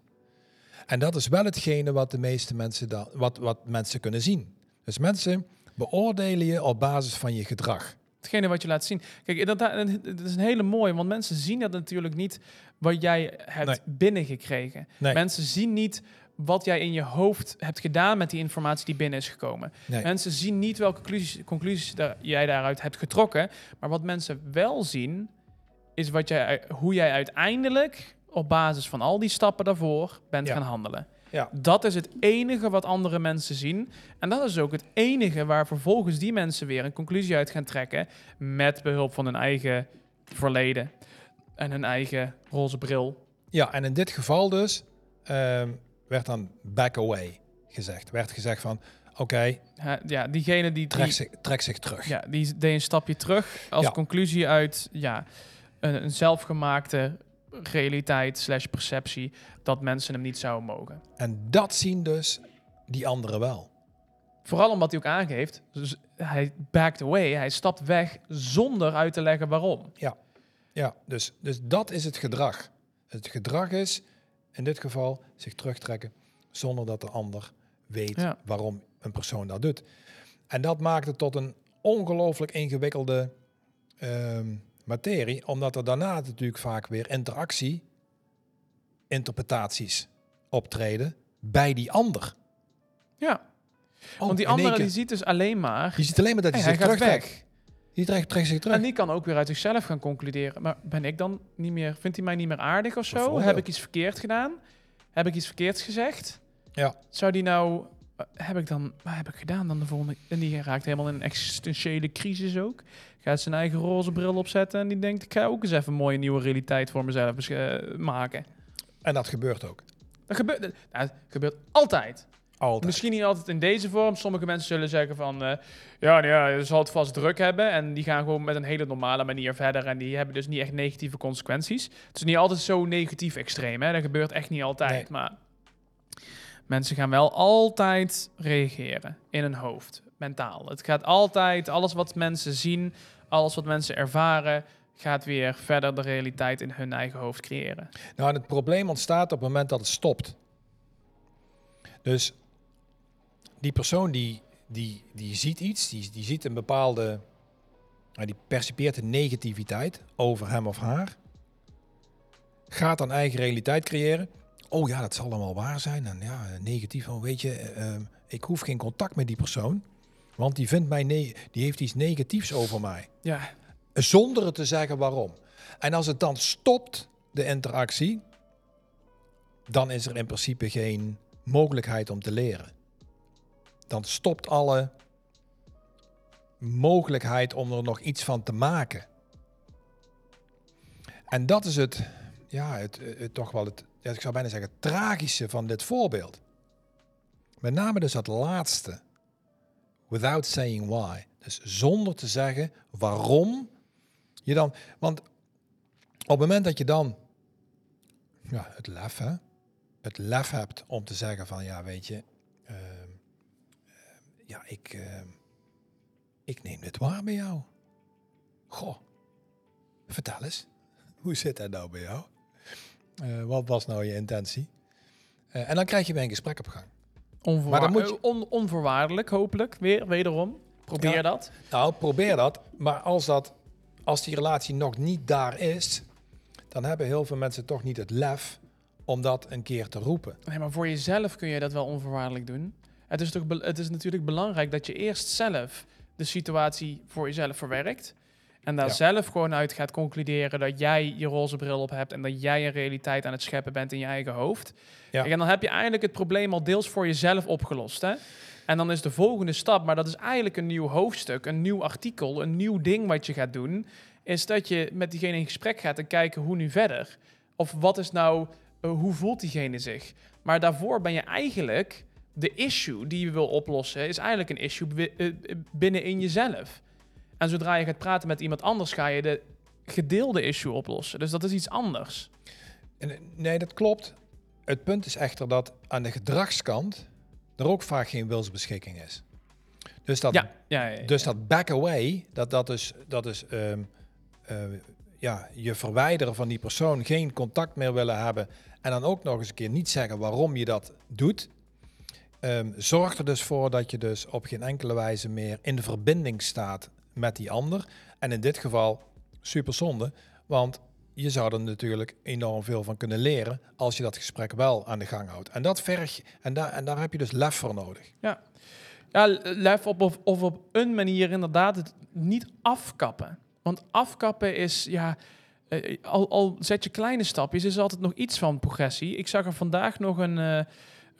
En dat is wel hetgene wat de meeste mensen, dan, wat, wat mensen kunnen zien. Dus mensen beoordelen je op basis van je gedrag. Hetgene wat je laat zien. Kijk, dat, dat is een hele mooie, want mensen zien dat natuurlijk niet wat jij hebt Nee. binnengekregen. Nee. Mensen zien niet wat jij in je hoofd hebt gedaan met die informatie die binnen is gekomen. Nee. Mensen zien niet welke conclusies, conclusies daar, jij daaruit hebt getrokken. Maar wat mensen wel zien, is wat jij, hoe jij uiteindelijk op basis van al die stappen daarvoor bent Ja. gaan handelen. Ja. Dat is het enige wat andere mensen zien. En dat is ook het enige waar vervolgens die mensen weer een conclusie uit gaan trekken. Met behulp van hun eigen verleden en hun eigen roze bril. Ja, en in dit geval dus ehm, werd dan back away gezegd. Werd gezegd van, Oké, ja, diegene die, trek, die, zich, terug. ja, die deed een stapje terug als Ja. conclusie uit ja, een, een zelfgemaakte realiteit slash perceptie dat mensen hem niet zouden mogen. En dat zien dus die anderen wel. Vooral omdat hij ook aangeeft, dus hij backed away, hij stapt weg zonder uit te leggen waarom. Ja, dus, dus dat is het gedrag. Het gedrag is, in dit geval, zich terugtrekken zonder dat de ander weet Ja. waarom een persoon dat doet. En dat maakt het tot een ongelooflijk ingewikkelde ehm, materie, omdat er daarna natuurlijk vaak weer interactie, interpretaties optreden bij die ander. Ja, Oh, want die andere die ziet dus alleen maar, je ziet alleen maar dat hij hij zich terugtrekt. weg. Die trekt, trekt zich terug. En die kan ook weer uit zichzelf gaan concluderen. Maar ben ik dan niet meer, vindt hij mij niet meer aardig of zo? Heb ik iets verkeerd gedaan? Heb ik iets verkeerds gezegd? Ja. Zou die nou, heb ik dan, wat heb ik gedaan dan de volgende? En die raakt helemaal in een existentiële crisis ook. Gaat zijn eigen roze bril opzetten en die denkt, ik ga ook eens even een mooie nieuwe realiteit voor mezelf eh, maken. En dat gebeurt ook. Dat gebeurt, nou, dat gebeurt altijd. Altijd. Misschien niet altijd in deze vorm. Sommige mensen zullen zeggen van... eh, ja, ja, je zal het vast druk hebben. En die gaan gewoon met een hele normale manier verder. En die hebben dus niet echt negatieve consequenties. Het is niet altijd zo negatief extreem. Hè? Dat gebeurt echt niet altijd. Nee. Maar mensen gaan wel altijd reageren in hun hoofd. Mentaal. Het gaat altijd... Alles wat mensen zien, alles wat mensen ervaren... gaat weer verder de realiteit in hun eigen hoofd creëren. Nou, en het probleem ontstaat op het moment dat het stopt. Dus die persoon die, die, die ziet iets, die, die ziet een bepaalde, nou, die een negativiteit over hem of haar, gaat dan eigen realiteit creëren. Oh ja, dat zal wel waar zijn. En ja, negatief, oh, weet je, eh, eh, ik hoef geen contact met die persoon, want die vindt mij, ne die heeft iets negatiefs over mij Ja, zonder het te zeggen waarom. En als het dan stopt, de interactie, dan is er in principe geen mogelijkheid om te leren. Dan stopt alle mogelijkheid om er nog iets van te maken. En dat is het, ja, het, het, toch wel het, ja, ik zou bijna zeggen, tragische van dit voorbeeld. Met name dus dat laatste. Without saying why. Dus zonder te zeggen waarom je dan, want op het moment dat je dan ja, het lef, hè, het lef hebt om te zeggen van ja, weet je, ehm, ehm, ja, ik, ehm, ik neem dit waar bij jou. Goh, vertel eens, hoe zit dat nou bij jou? Eh, wat was nou je intentie? Eh, en dan krijg je weer een gesprek op gang. Onvoorwa- Maar dan moet je- eh, on- onvoorwaardelijk, hopelijk. Weer, wederom. Probeer Ja. dat. Nou, probeer dat. Maar als, dat, als die relatie nog niet daar is, dan hebben heel veel mensen toch niet het lef om dat een keer te roepen. Nee, maar voor jezelf kun je dat wel onvoorwaardelijk doen. Het is, toch het is natuurlijk belangrijk dat je eerst zelf de situatie voor jezelf verwerkt. En daar Ja. zelf gewoon uit gaat concluderen dat jij je roze bril op hebt en dat jij een realiteit aan het scheppen bent in je eigen hoofd. Ja. En dan heb je eigenlijk het probleem al deels voor jezelf opgelost. Hè? En dan is de volgende stap, maar dat is eigenlijk een nieuw hoofdstuk, een nieuw artikel, een nieuw ding wat je gaat doen, is dat je met diegene in gesprek gaat en kijken hoe nu verder. Of wat is nou, eh, hoe voelt diegene zich? Maar daarvoor ben je eigenlijk, de issue die je wil oplossen, is eigenlijk een issue eh, eh, binnenin jezelf. En zodra je gaat praten met iemand anders, ga je de gedeelde issue oplossen. Dus dat is iets anders. Eh, nee, dat klopt. Het punt is echter dat aan de gedragskant er ook vaak geen wilsbeschikking is. Dus dat, Ja, ja, ja, dus dat back away, dat, dat is, dat is ehm, eh, ja, je verwijderen van die persoon, geen contact meer willen hebben en dan ook nog eens een keer niet zeggen waarom je dat doet, ehm, zorgt er dus voor dat je dus op geen enkele wijze meer in verbinding staat met die ander. En in dit geval super zonde, want je zou er natuurlijk enorm veel van kunnen leren als je dat gesprek wel aan de gang houdt. En dat verg je, en, daar en daar heb je dus lef voor nodig. Ja, lef op of, of op een manier inderdaad het niet afkappen. Want afkappen is, ja, eh, al, al zet je kleine stapjes, is altijd nog iets van progressie. Ik zag er vandaag nog een, eh,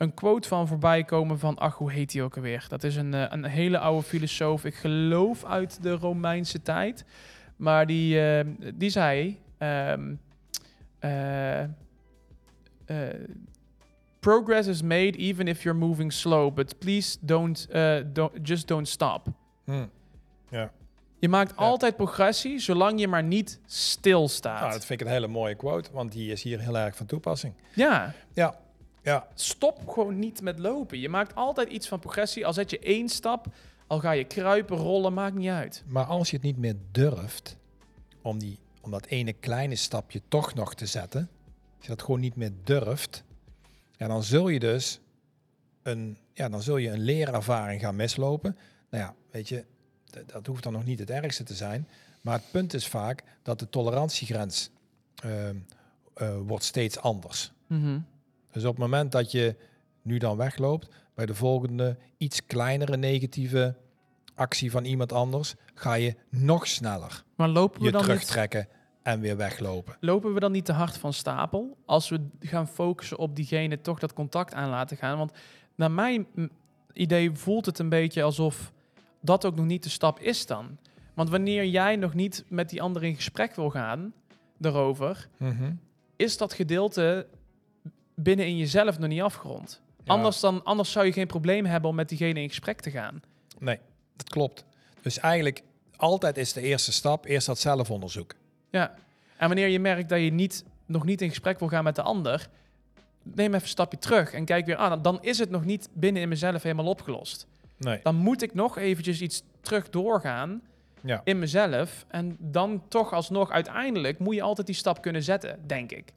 een quote van voorbij komen van, ach, hoe heet die ook alweer? Dat is een, eh, een hele oude filosoof, ik geloof uit de Romeinse tijd. Maar die, eh, die zei, ehm, eh, eh, progress is made even if you're moving slow, but please don't, don't just don't stop. Hm. Ja. Je maakt Ja. altijd progressie, zolang je maar niet stilstaat. Nou, dat vind ik een hele mooie quote, want die is hier heel erg van toepassing. Ja, Ja, ja, stop gewoon niet met lopen. Je maakt altijd iets van progressie. Al zet je één stap, al ga je kruipen, rollen, maakt niet uit. maar als je het niet meer durft om, die, om dat ene kleine stapje toch nog te zetten, als je dat gewoon niet meer durft, ja, dan zul je dus een, ja, dan zul je een leerervaring gaan mislopen. Nou ja, weet je, dat hoeft dan nog niet het ergste te zijn. Maar het punt is vaak dat de tolerantiegrens ehm, eh, wordt steeds anders. Mhm. Dus op het moment dat je nu dan wegloopt, bij de volgende iets kleinere negatieve actie van iemand anders, ga je nog sneller Maar lopen we, je dan niet, terugtrekken en weer weglopen. lopen we dan niet te hard van stapel als we gaan focussen op diegene toch dat contact aan laten gaan? Want naar mijn idee voelt het een beetje alsof dat ook nog niet de stap is dan. Want wanneer jij nog niet met die ander in gesprek wil gaan erover, is dat gedeelte binnen in jezelf nog niet afgerond. Ja. Anders, dan, anders zou je geen probleem hebben om met diegene in gesprek te gaan. Nee, dat klopt. Dus eigenlijk altijd is de eerste stap eerst dat zelfonderzoek. Ja. En wanneer je merkt dat je niet, nog niet in gesprek wil gaan met de ander, neem even een stapje terug en kijk weer aan. Dan is het nog niet binnen in mezelf helemaal opgelost. Nee. Dan moet ik nog eventjes iets terug doorgaan Ja. in mezelf. En dan toch alsnog uiteindelijk moet je altijd die stap kunnen zetten, denk ik.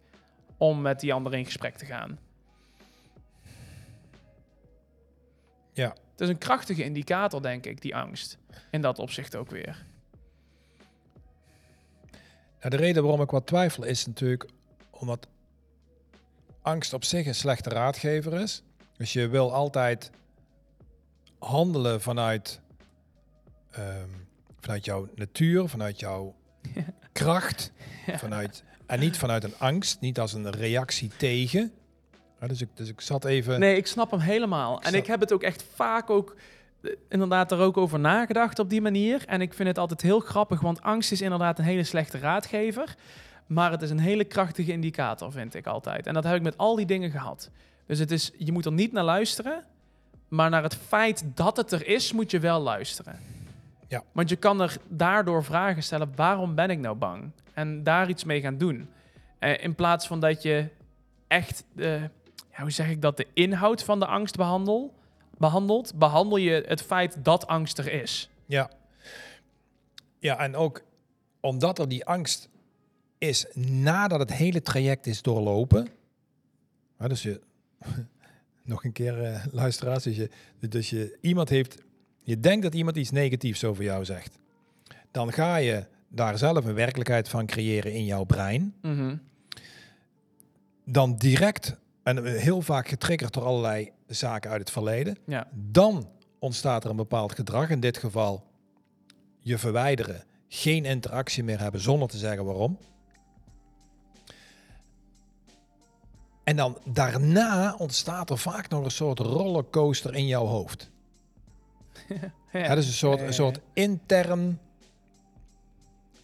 Om met die ander in gesprek te gaan. Ja. Het is een krachtige indicator, denk ik, die angst. In dat opzicht ook weer. Ja, de reden waarom ik wat twijfel is natuurlijk omdat angst op zich een slechte raadgever is. Dus je wil altijd handelen vanuit, ehm, vanuit jouw natuur, vanuit jouw kracht, vanuit, en niet vanuit een angst, niet als een reactie tegen. Ja, dus, ik, dus ik zat even... Nee, ik snap hem helemaal. En ik heb het ook echt vaak ook eh, inderdaad er ook over nagedacht op die manier. En ik vind het altijd heel grappig, want angst is inderdaad een hele slechte raadgever. Maar het is een hele krachtige indicator, vind ik altijd. En dat heb ik met al die dingen gehad. Dus het is, je moet er niet naar luisteren. Maar naar het feit dat het er is, moet je wel luisteren. Ja. Want je kan er daardoor vragen stellen, waarom ben ik nou bang? En daar iets mee gaan doen. Eh, in plaats van dat je echt, de, ja, hoe zeg ik dat, de inhoud van de angst behandel, behandelt, behandel je het feit dat angst er is. Ja. Ja, en ook omdat er die angst is nadat het hele traject is doorlopen. Ja, dus je, nog een keer eh, luisteraars, dus je, dus je iemand heeft, je denkt dat iemand iets negatiefs over jou zegt. Dan ga je daar zelf een werkelijkheid van creëren in jouw brein. Mhm. Dan direct, en heel vaak getriggerd door allerlei zaken uit het verleden. Ja. Dan ontstaat er een bepaald gedrag. In dit geval je verwijderen, geen interactie meer hebben zonder te zeggen waarom. En dan daarna ontstaat er vaak nog een soort rollercoaster in jouw hoofd. Ja. Het is een soort, een soort intern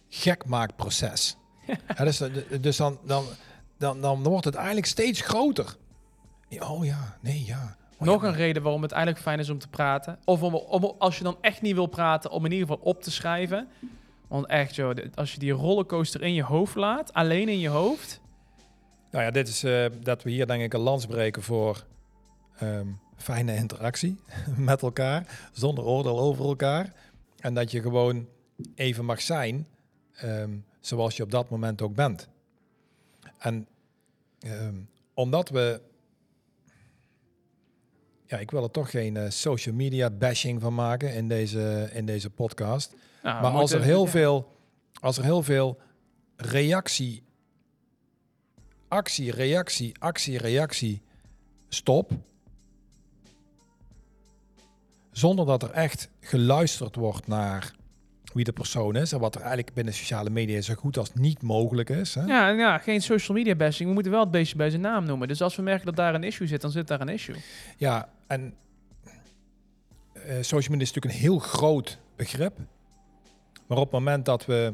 gekmaakproces. Ja, dus dus dan, dan, dan, dan wordt het eigenlijk steeds groter. Oh ja, nee, ja. Oh Nog ja, een reden waarom het eigenlijk fijn is om te praten. Of om, om, als je dan echt niet wil praten, om in ieder geval op te schrijven. Want echt, joh, als je die rollercoaster in je hoofd laat, alleen in je hoofd. Nou ja, dit is eh, dat we hier denk ik een lans breken voor ehm, fijne interactie met elkaar, zonder oordeel over elkaar. En dat je gewoon even mag zijn ehm, zoals je op dat moment ook bent. En ehm, omdat we, ja, ik wil er toch geen eh, social media bashing van maken in deze, in deze podcast. Nou, Maar als er heel veel, als er heel veel reactie, actie, reactie, actie, reactie, stop. Zonder dat er echt geluisterd wordt naar wie de persoon is en wat er eigenlijk binnen sociale media zo goed als niet mogelijk is. Hè? Ja, ja, geen social media bashing. We moeten wel het beestje bij zijn naam noemen. Dus als we merken dat daar een issue zit, dan zit daar een issue. Ja, en eh, social media is natuurlijk een heel groot begrip. Maar op het moment dat we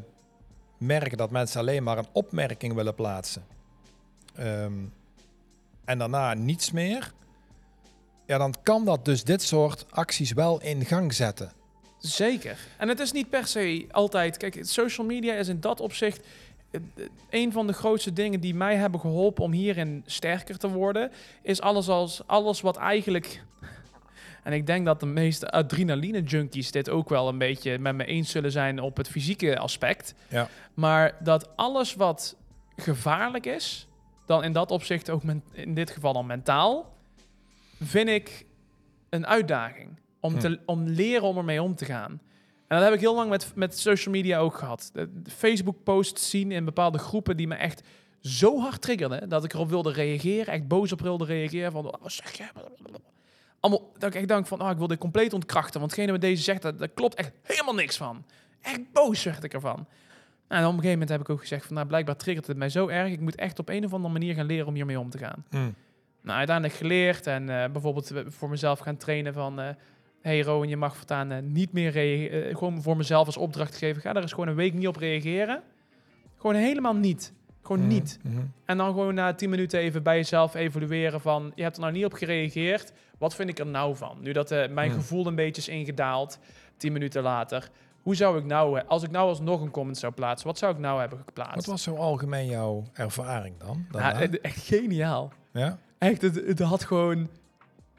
merken dat mensen alleen maar een opmerking willen plaatsen. ehm, en daarna niets meer, ja, dan kan dat dus dit soort acties wel in gang zetten. Zeker. En het is niet per se altijd. Kijk, social media is in dat opzicht. eh, eh, Een van de grootste dingen die mij hebben geholpen om hierin sterker te worden, is alles als alles wat eigenlijk. En ik denk dat de meeste adrenaline junkies dit ook wel een beetje met me eens zullen zijn op het fysieke aspect. Ja. Maar dat alles wat gevaarlijk is, dan in dat opzicht ook men, in dit geval dan mentaal, vind ik een uitdaging. Om, te, om leren om ermee om te gaan. En dat heb ik heel lang met, met social media ook gehad. Facebook-posts zien in bepaalde groepen die me echt zo hard triggerden... dat ik erop wilde reageren, echt boos op wilde reageren. Van, wat zeg je? Allemaal, dat ik echt denk van, oh, ik wil dit compleet ontkrachten. Want hetgene wat deze zegt, daar, daar klopt echt helemaal niks van. Echt boos werd ik ervan. Nou, en op een gegeven moment heb ik ook gezegd van, nou, blijkbaar triggert het mij zo erg. Ik moet echt op een of andere manier gaan leren om hiermee om te gaan. Hm. Nou, uiteindelijk geleerd en eh, bijvoorbeeld voor mezelf gaan trainen van... eh hey Rowan, je mag voortaan eh, niet meer reageren. gewoon voor mezelf als opdracht geven. Ga daar eens gewoon een week niet op reageren. Gewoon helemaal niet. Gewoon Hm. niet. Mhm. En dan gewoon na 10 minuten even bij jezelf evalueren van... Je hebt er nou niet op gereageerd. Wat vind ik er nou van? Nu dat mijn Hm. gevoel een beetje is ingedaald. 10 minuten later. Hoe zou ik nou... Als ik nou alsnog een comment zou plaatsen. Wat zou ik nou hebben geplaatst? Wat was zo algemeen jouw ervaring dan? Ja, echt geniaal. ja? Echt, het, het had gewoon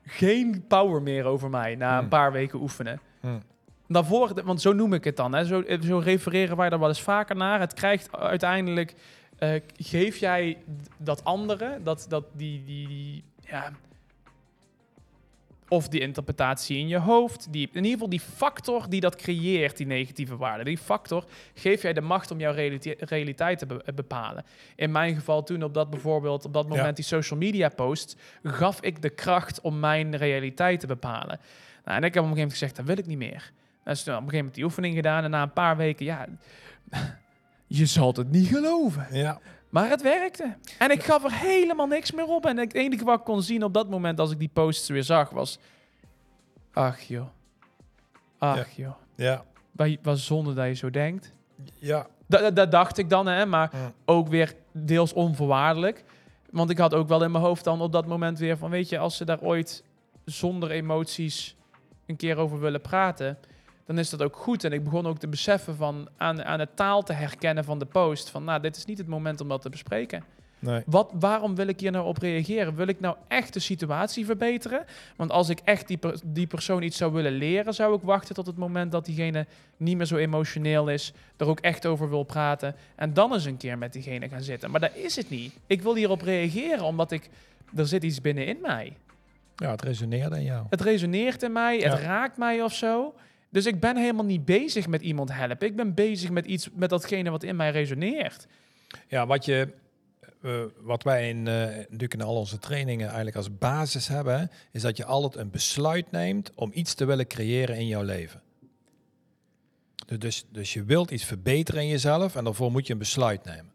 geen power meer over mij na een Hmm. paar weken oefenen. Hm. Daarvoor, want zo noem ik het dan. Hè. Zo, zo refereren wij daar wel eens vaker naar. Het krijgt uiteindelijk, eh, geef jij dat andere, dat, dat die, die, die, ja, of die interpretatie in je hoofd, die, in ieder geval die factor die dat creëert, die negatieve waarde. Die factor geef jij de macht om jouw realite- realiteit te be- bepalen. In mijn geval toen op dat bijvoorbeeld, op dat moment Ja. die social media posts, gaf ik de kracht om mijn realiteit te bepalen. Nou, en ik heb op een gegeven moment gezegd, dat wil ik niet meer. En dus toen op een gegeven moment die oefening gedaan en na een paar weken, ja, je zult het niet geloven. ja. Maar het werkte. En ik gaf er helemaal niks meer op. En het enige wat ik kon zien op dat moment als ik die posts weer zag was... Ach joh. Ach joh. Ja. Wat, wat zonde dat je zo denkt. Ja. Dat, dat, dat dacht ik dan, hè. Maar ook weer deels onvoorwaardelijk. Want ik had ook wel in mijn hoofd dan op dat moment weer van... Weet je, als ze daar ooit zonder emoties een keer over willen praten... dan is dat ook goed. En ik begon ook te beseffen van aan, aan de taal te herkennen van de post... van nou, dit is niet het moment om dat te bespreken. Nee. Wat, waarom wil ik hier nou op reageren? Wil ik nou echt de situatie verbeteren? Want als ik echt die, per- die persoon iets zou willen leren, zou ik wachten tot het moment dat diegene niet meer zo emotioneel is, er ook echt over wil praten en dan eens een keer met diegene gaan zitten. Maar dat is het niet. Ik wil hierop reageren omdat ik, er zit iets binnenin mij. Ja, het resoneerde in jou. Het resoneert in mij, het raakt mij of zo. Dus ik ben helemaal niet bezig met iemand helpen. Ik ben bezig met iets, met datgene wat in mij resoneert. Ja, wat, je, eh, wat wij in, natuurlijk in al onze trainingen eigenlijk als basis hebben, is dat je altijd een besluit neemt om iets te willen creëren in jouw leven. Dus- Dus, dus je wilt iets verbeteren in jezelf en daarvoor moet je een besluit nemen.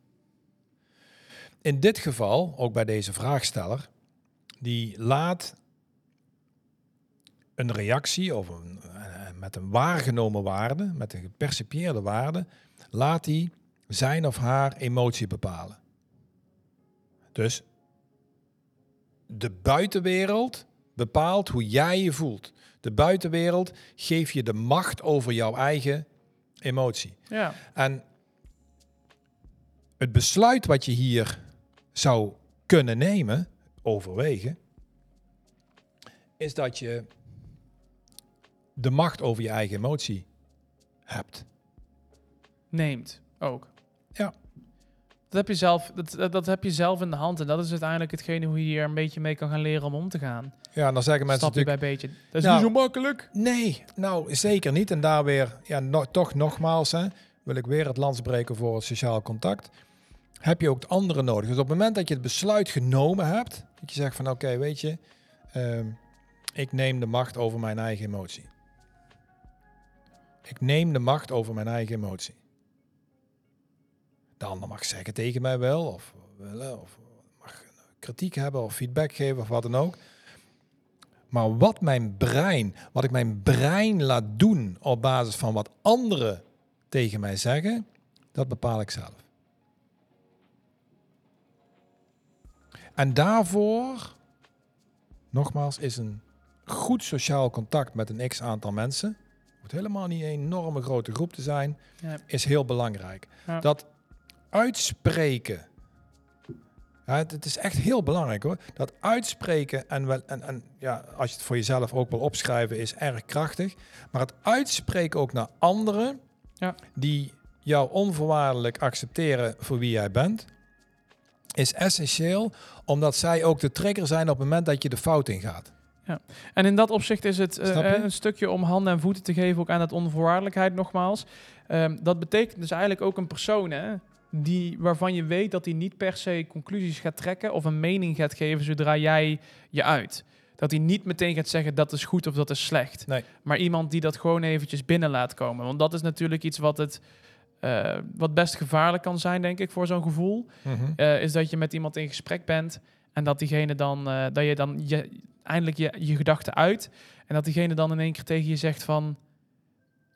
In dit geval, ook bij deze vraagsteller, die laat een reactie of een, met een waargenomen waarde, met een gepercipieerde waarde, laat hij zijn of haar emotie bepalen. Dus de buitenwereld bepaalt hoe jij je voelt. De buitenwereld geeft je de macht over jouw eigen emotie. Ja, En het besluit wat je hier zou kunnen nemen, overwegen, is dat je de macht over je eigen emotie hebt. neemt ook. Ja. Dat heb, je zelf, dat, dat, dat heb je zelf in de hand. En dat is uiteindelijk hetgene hoe je hier een beetje mee kan gaan leren om om te gaan. Ja, en dan zeggen mensen Stapje natuurlijk... bij beetje. Dat is Nou, niet zo makkelijk. Nee, nou zeker niet. En daar weer, ja, no- toch nogmaals, hè, wil ik weer het lans breken voor het sociaal contact. Heb je ook het andere nodig. Dus op het moment dat je het besluit genomen hebt, dat je zegt van oké, weet je, ehm, ik neem de macht over mijn eigen emotie. Ik neem de macht over mijn eigen emotie. De ander mag zeggen tegen mij wel, of willen, of mag kritiek hebben, of feedback geven, of wat dan ook. Maar wat mijn brein, wat ik mijn brein laat doen op basis van wat anderen tegen mij zeggen, dat bepaal ik zelf. En daarvoor, nogmaals, is een goed sociaal contact met een x aantal mensen, hoeft helemaal niet een enorme grote groep te zijn, Ja. is heel belangrijk. Ja. Dat uitspreken, ja, het, het is echt heel belangrijk hoor. Dat uitspreken en, wel, en, en ja, als je het voor jezelf ook wil opschrijven, is erg krachtig. Maar het uitspreken ook naar anderen Ja. die jou onvoorwaardelijk accepteren voor wie jij bent, is essentieel, omdat zij ook de trigger zijn op het moment dat je de fout ingaat. En in dat opzicht is het eh, een stukje om handen en voeten te geven ook aan dat onvoorwaardelijkheid nogmaals. Ehm, dat betekent dus eigenlijk ook een persoon hè, die, waarvan je weet dat hij niet per se conclusies gaat trekken of een mening gaat geven zodra jij je uit. Dat hij niet meteen gaat zeggen dat is goed of dat is slecht. Nee. Maar iemand die dat gewoon eventjes binnen laat komen. Want dat is natuurlijk iets wat, het, eh, wat best gevaarlijk kan zijn, denk ik, voor zo'n gevoel. Eh, is dat je met iemand in gesprek bent en dat diegene dan, dat je dan je, eindelijk je, je gedachten uit en dat diegene dan in één keer tegen je zegt van,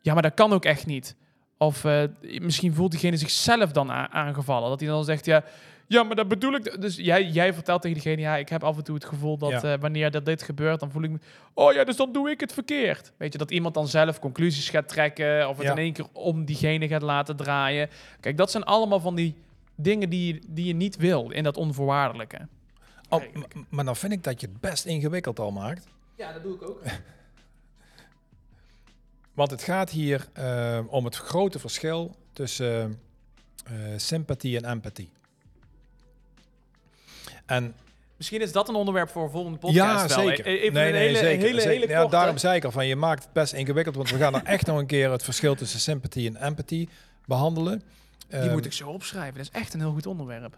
ja, maar dat kan ook echt niet. Of eh, misschien voelt diegene zichzelf dan aangevallen. Dat hij dan zegt, ja, ja, maar dat bedoel ik. Dus jij, jij vertelt tegen diegene, ja, ik heb af en toe het gevoel dat Ja. eh, wanneer dat dit gebeurt, dan voel ik me, oh ja, dus dan doe ik het verkeerd. Weet je, dat iemand dan zelf conclusies gaat trekken of het Ja. in één keer om diegene gaat laten draaien. Kijk, dat zijn allemaal van die dingen die, die je niet wil in dat onvoorwaardelijke. Oh, maar dan vind ik dat je het best ingewikkeld al maakt. Ja, dat doe ik ook. Want het gaat hier eh, om het grote verschil tussen eh, sympathie en empathie. En Misschien is dat een onderwerp voor een volgende podcast. ja, zeker. E- Even nee, een nee, hele, zeker. hele, zeker. hele ja, korte. daarom zei ik al van, je maakt het best ingewikkeld, want we gaan er echt nog een keer het verschil tussen sympathie en empathie behandelen. Die Ehm, moet ik zo opschrijven. Dat is echt een heel goed onderwerp.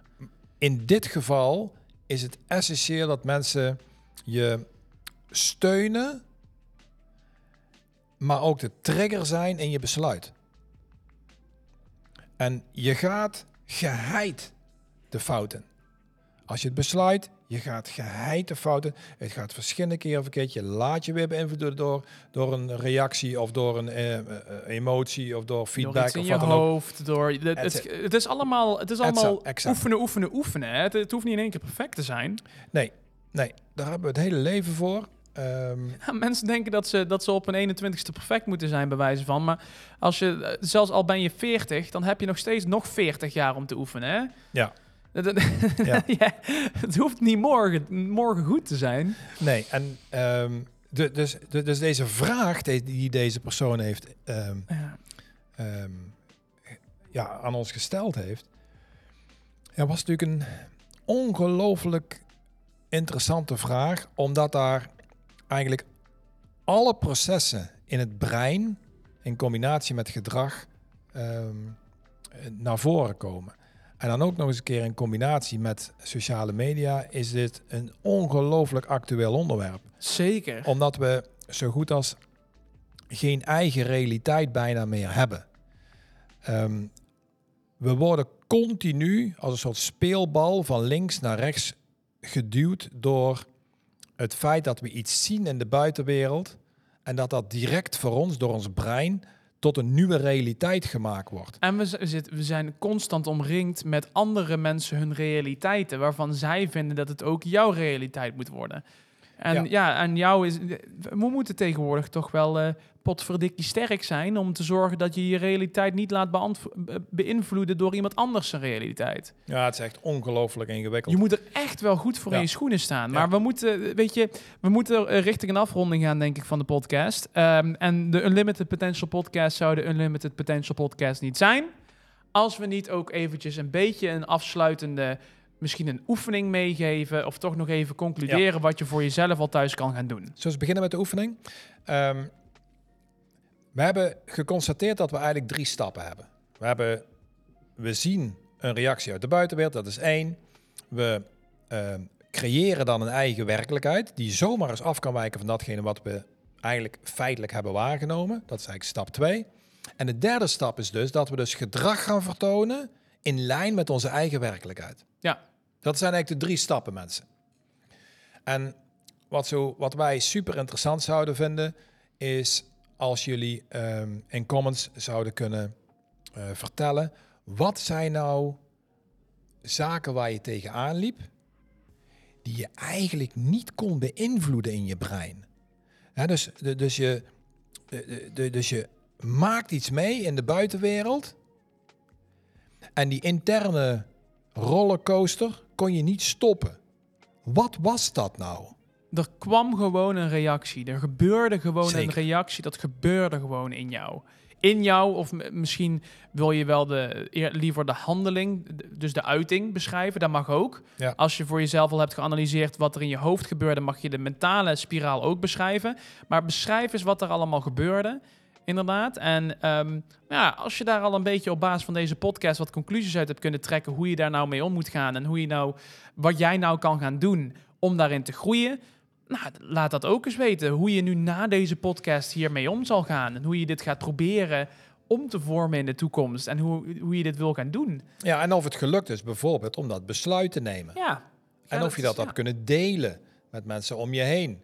in dit geval is het essentieel dat mensen je steunen, maar ook de trigger zijn in je besluit. En je gaat geheid de fouten. Als je het besluit, je gaat geheid de fouten. Het gaat verschillende keren verkeerd. Je laat je weer beïnvloeden door, door een reactie of door een eh, eh, emotie of door feedback in of je wat dan ook. Door, het, het, Etcetera. het is allemaal, het is allemaal exact. oefenen, oefenen, oefenen. Het, het hoeft niet in één keer perfect te zijn. Nee, nee, daar hebben we het hele leven voor. Ehm, Ja, mensen denken dat ze, dat ze op een 21ste perfect moeten zijn, bij wijze van. Maar als je, eh, zelfs al ben je 40, dan heb je nog steeds nog 40 jaar om te oefenen. Hè? Ja. Ja. ja, het hoeft niet morgen, morgen goed te zijn. Nee, en ehm, de, dus, de, dus deze vraag die, die deze persoon heeft, ehm, Ja. ehm, ja, aan ons gesteld heeft, ja, was natuurlijk een ongelooflijk interessante vraag, omdat daar eigenlijk alle processen in het brein in combinatie met gedrag naar voren komen. En dan ook nog eens een keer in combinatie met sociale media is dit een ongelooflijk actueel onderwerp. Zeker. Omdat we zo goed als geen eigen realiteit bijna meer hebben. Ehm, we worden continu als een soort speelbal van links naar rechts geduwd door het feit dat we iets zien in de buitenwereld en dat dat direct voor ons door ons brein tot een nieuwe realiteit gemaakt wordt. En we, we zijn constant omringd met andere mensen hun realiteiten, waarvan zij vinden dat het ook jouw realiteit moet worden. En Ja. ja, en jou is. We moeten tegenwoordig toch wel eh potverdikkie sterk zijn om te zorgen dat je je realiteit niet laat be- beïnvloeden door iemand anders zijn realiteit. Ja, het is echt ongelooflijk ingewikkeld. Je moet er echt wel goed voor Ja. in je schoenen staan. Ja. Maar we moeten, weet je, we moeten eh, richting een afronding gaan, denk ik, van de podcast. Ehm, en de Unlimited Potential Podcast zou de Unlimited Potential Podcast niet zijn. Als we niet ook eventjes een beetje een afsluitende, misschien een oefening meegeven. Of toch nog even concluderen wat je voor jezelf al thuis kan gaan doen. Zullen we beginnen met de oefening? Ehm, we hebben geconstateerd dat we eigenlijk drie stappen hebben. We, hebben, we zien een reactie uit de buitenwereld, dat is één. We ehm, creëren dan een eigen werkelijkheid die zomaar eens af kan wijken van datgene wat we eigenlijk feitelijk hebben waargenomen. Dat is eigenlijk stap twee. En de derde stap is dus dat we dus gedrag gaan vertonen in lijn met onze eigen werkelijkheid. Ja. Dat zijn eigenlijk de drie stappen, mensen. En wat, zo, wat wij super interessant zouden vinden, is als jullie ehm, in comments zouden kunnen eh, vertellen, wat zijn nou zaken waar je tegenaan liep, die je eigenlijk niet kon beïnvloeden in je brein. Dus, de- dus, je, de- dus je maakt iets mee in de buitenwereld. En die interne rollercoaster kon je niet stoppen. Wat was dat nou? Er kwam gewoon een reactie. Er gebeurde gewoon een reactie. Dat gebeurde gewoon in jou. In jou, of misschien wil je wel de, liever de handeling, dus de uiting beschrijven. Dat mag ook. Ja. Als je voor jezelf al hebt geanalyseerd wat er in je hoofd gebeurde, mag je de mentale spiraal ook beschrijven. Maar beschrijf eens wat er allemaal gebeurde. Inderdaad. En ehm, ja, als je daar al een beetje op basis van deze podcast wat conclusies uit hebt kunnen trekken, hoe je daar nou mee om moet gaan en hoe je nou, wat jij nou kan gaan doen om daarin te groeien. Nou, laat dat ook eens weten. Hoe je nu na deze podcast hiermee om zal gaan. En hoe je dit gaat proberen om te vormen in de toekomst. En hoe, hoe je dit wil gaan doen. Ja, en of het gelukt is bijvoorbeeld om dat besluit te nemen. Ja. en of je dat ja. hebt kunnen delen met mensen om je heen.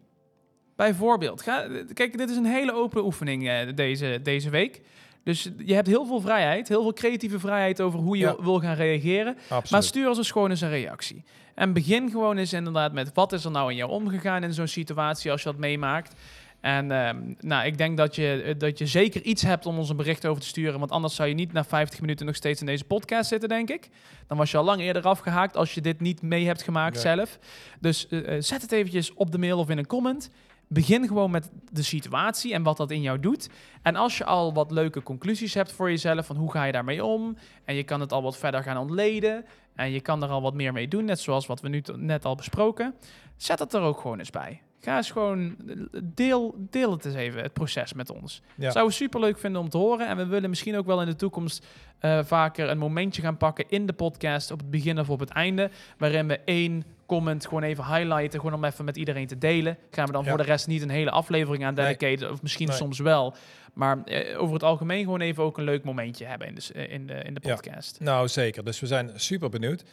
Bijvoorbeeld. Ga, kijk, dit is een hele open oefening eh, deze, deze week. Dus je hebt heel veel vrijheid. Heel veel creatieve vrijheid over hoe je Ja. wil gaan reageren. Absoluut. Maar stuur als eens gewoon eens een reactie. En begin gewoon eens inderdaad met wat is er nou in jou omgegaan in zo'n situatie als je dat meemaakt. En ehm, nou, ik denk dat je, eh, dat je zeker iets hebt om ons een bericht over te sturen. Want anders zou je niet na 50 minuten nog steeds in deze podcast zitten, denk ik. Dan was je al lang eerder afgehaakt als je dit niet mee hebt gemaakt zelf. Dus eh, zet het eventjes op de mail of in een comment. Begin gewoon met de situatie en wat dat in jou doet. En als je al wat leuke conclusies hebt voor jezelf, van hoe ga je daarmee om? En je kan het al wat verder gaan ontleden. En je kan er al wat meer mee doen, net zoals wat we nu net al besproken. Zet het er ook gewoon eens bij. Ga eens gewoon, deel, deel het eens even, het proces met ons. Ja. Zouden we super leuk vinden om te horen. En we willen misschien ook wel in de toekomst eh, vaker een momentje gaan pakken in de podcast, op het begin of op het einde, waarin we één comment gewoon even highlighten, gewoon om even met iedereen te delen. Gaan we dan Ja. voor de rest niet een hele aflevering aan Nee. dedicaten, of misschien Nee. soms wel. Maar eh, over het algemeen gewoon even ook een leuk momentje hebben in de, eh, in de, in de Ja. podcast. Nou, zeker. Dus we zijn super benieuwd.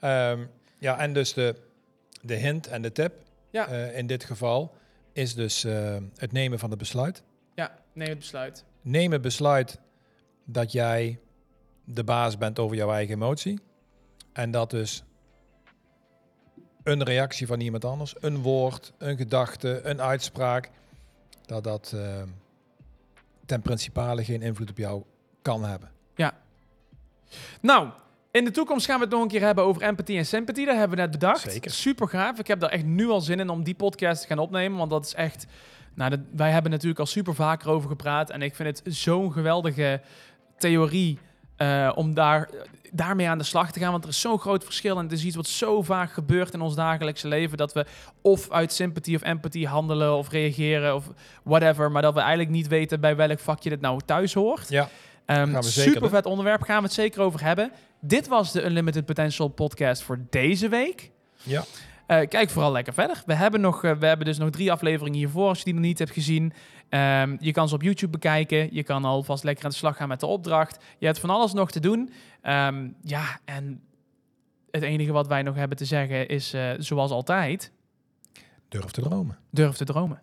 Ehm, ja, en dus de, de hint en de tip Ja. eh, in dit geval is dus het nemen van het besluit. Ja, neem het besluit. Neem het besluit dat jij de baas bent over jouw eigen emotie. En dat dus een reactie van iemand anders, een woord, een gedachte, een uitspraak, dat dat eh, ten principale geen invloed op jou kan hebben. Nou, in de toekomst gaan we het nog een keer hebben over empathie en sympathie. Dat hebben we net bedacht. Zeker. Super gaaf. Ik heb daar echt nu al zin in om die podcast te gaan opnemen. Want dat is echt... Nou, dat, wij hebben natuurlijk al super vaker over gepraat. En ik vind het zo'n geweldige theorie eh, om daar, daarmee aan de slag te gaan. Want er is zo'n groot verschil. En het is iets wat zo vaak gebeurt in ons dagelijkse leven. Dat we of uit sympathie of empathie handelen of reageren of whatever. Maar dat we eigenlijk niet weten bij welk vakje dit nou thuis hoort. Ja, zeker super vet onderwerp, gaan we het zeker over hebben. Dit was de Unlimited Potential podcast voor deze week. ja. Eh, kijk vooral lekker verder. We hebben, nog, eh, we hebben dus nog drie afleveringen hiervoor, als je die nog niet hebt gezien. Ehm, je kan ze op YouTube bekijken. Je kan alvast lekker aan de slag gaan met de opdracht. Je hebt van alles nog te doen. Ehm, ja, en het enige wat wij nog hebben te zeggen is, eh, zoals altijd, durf te dromen. durf te dromen.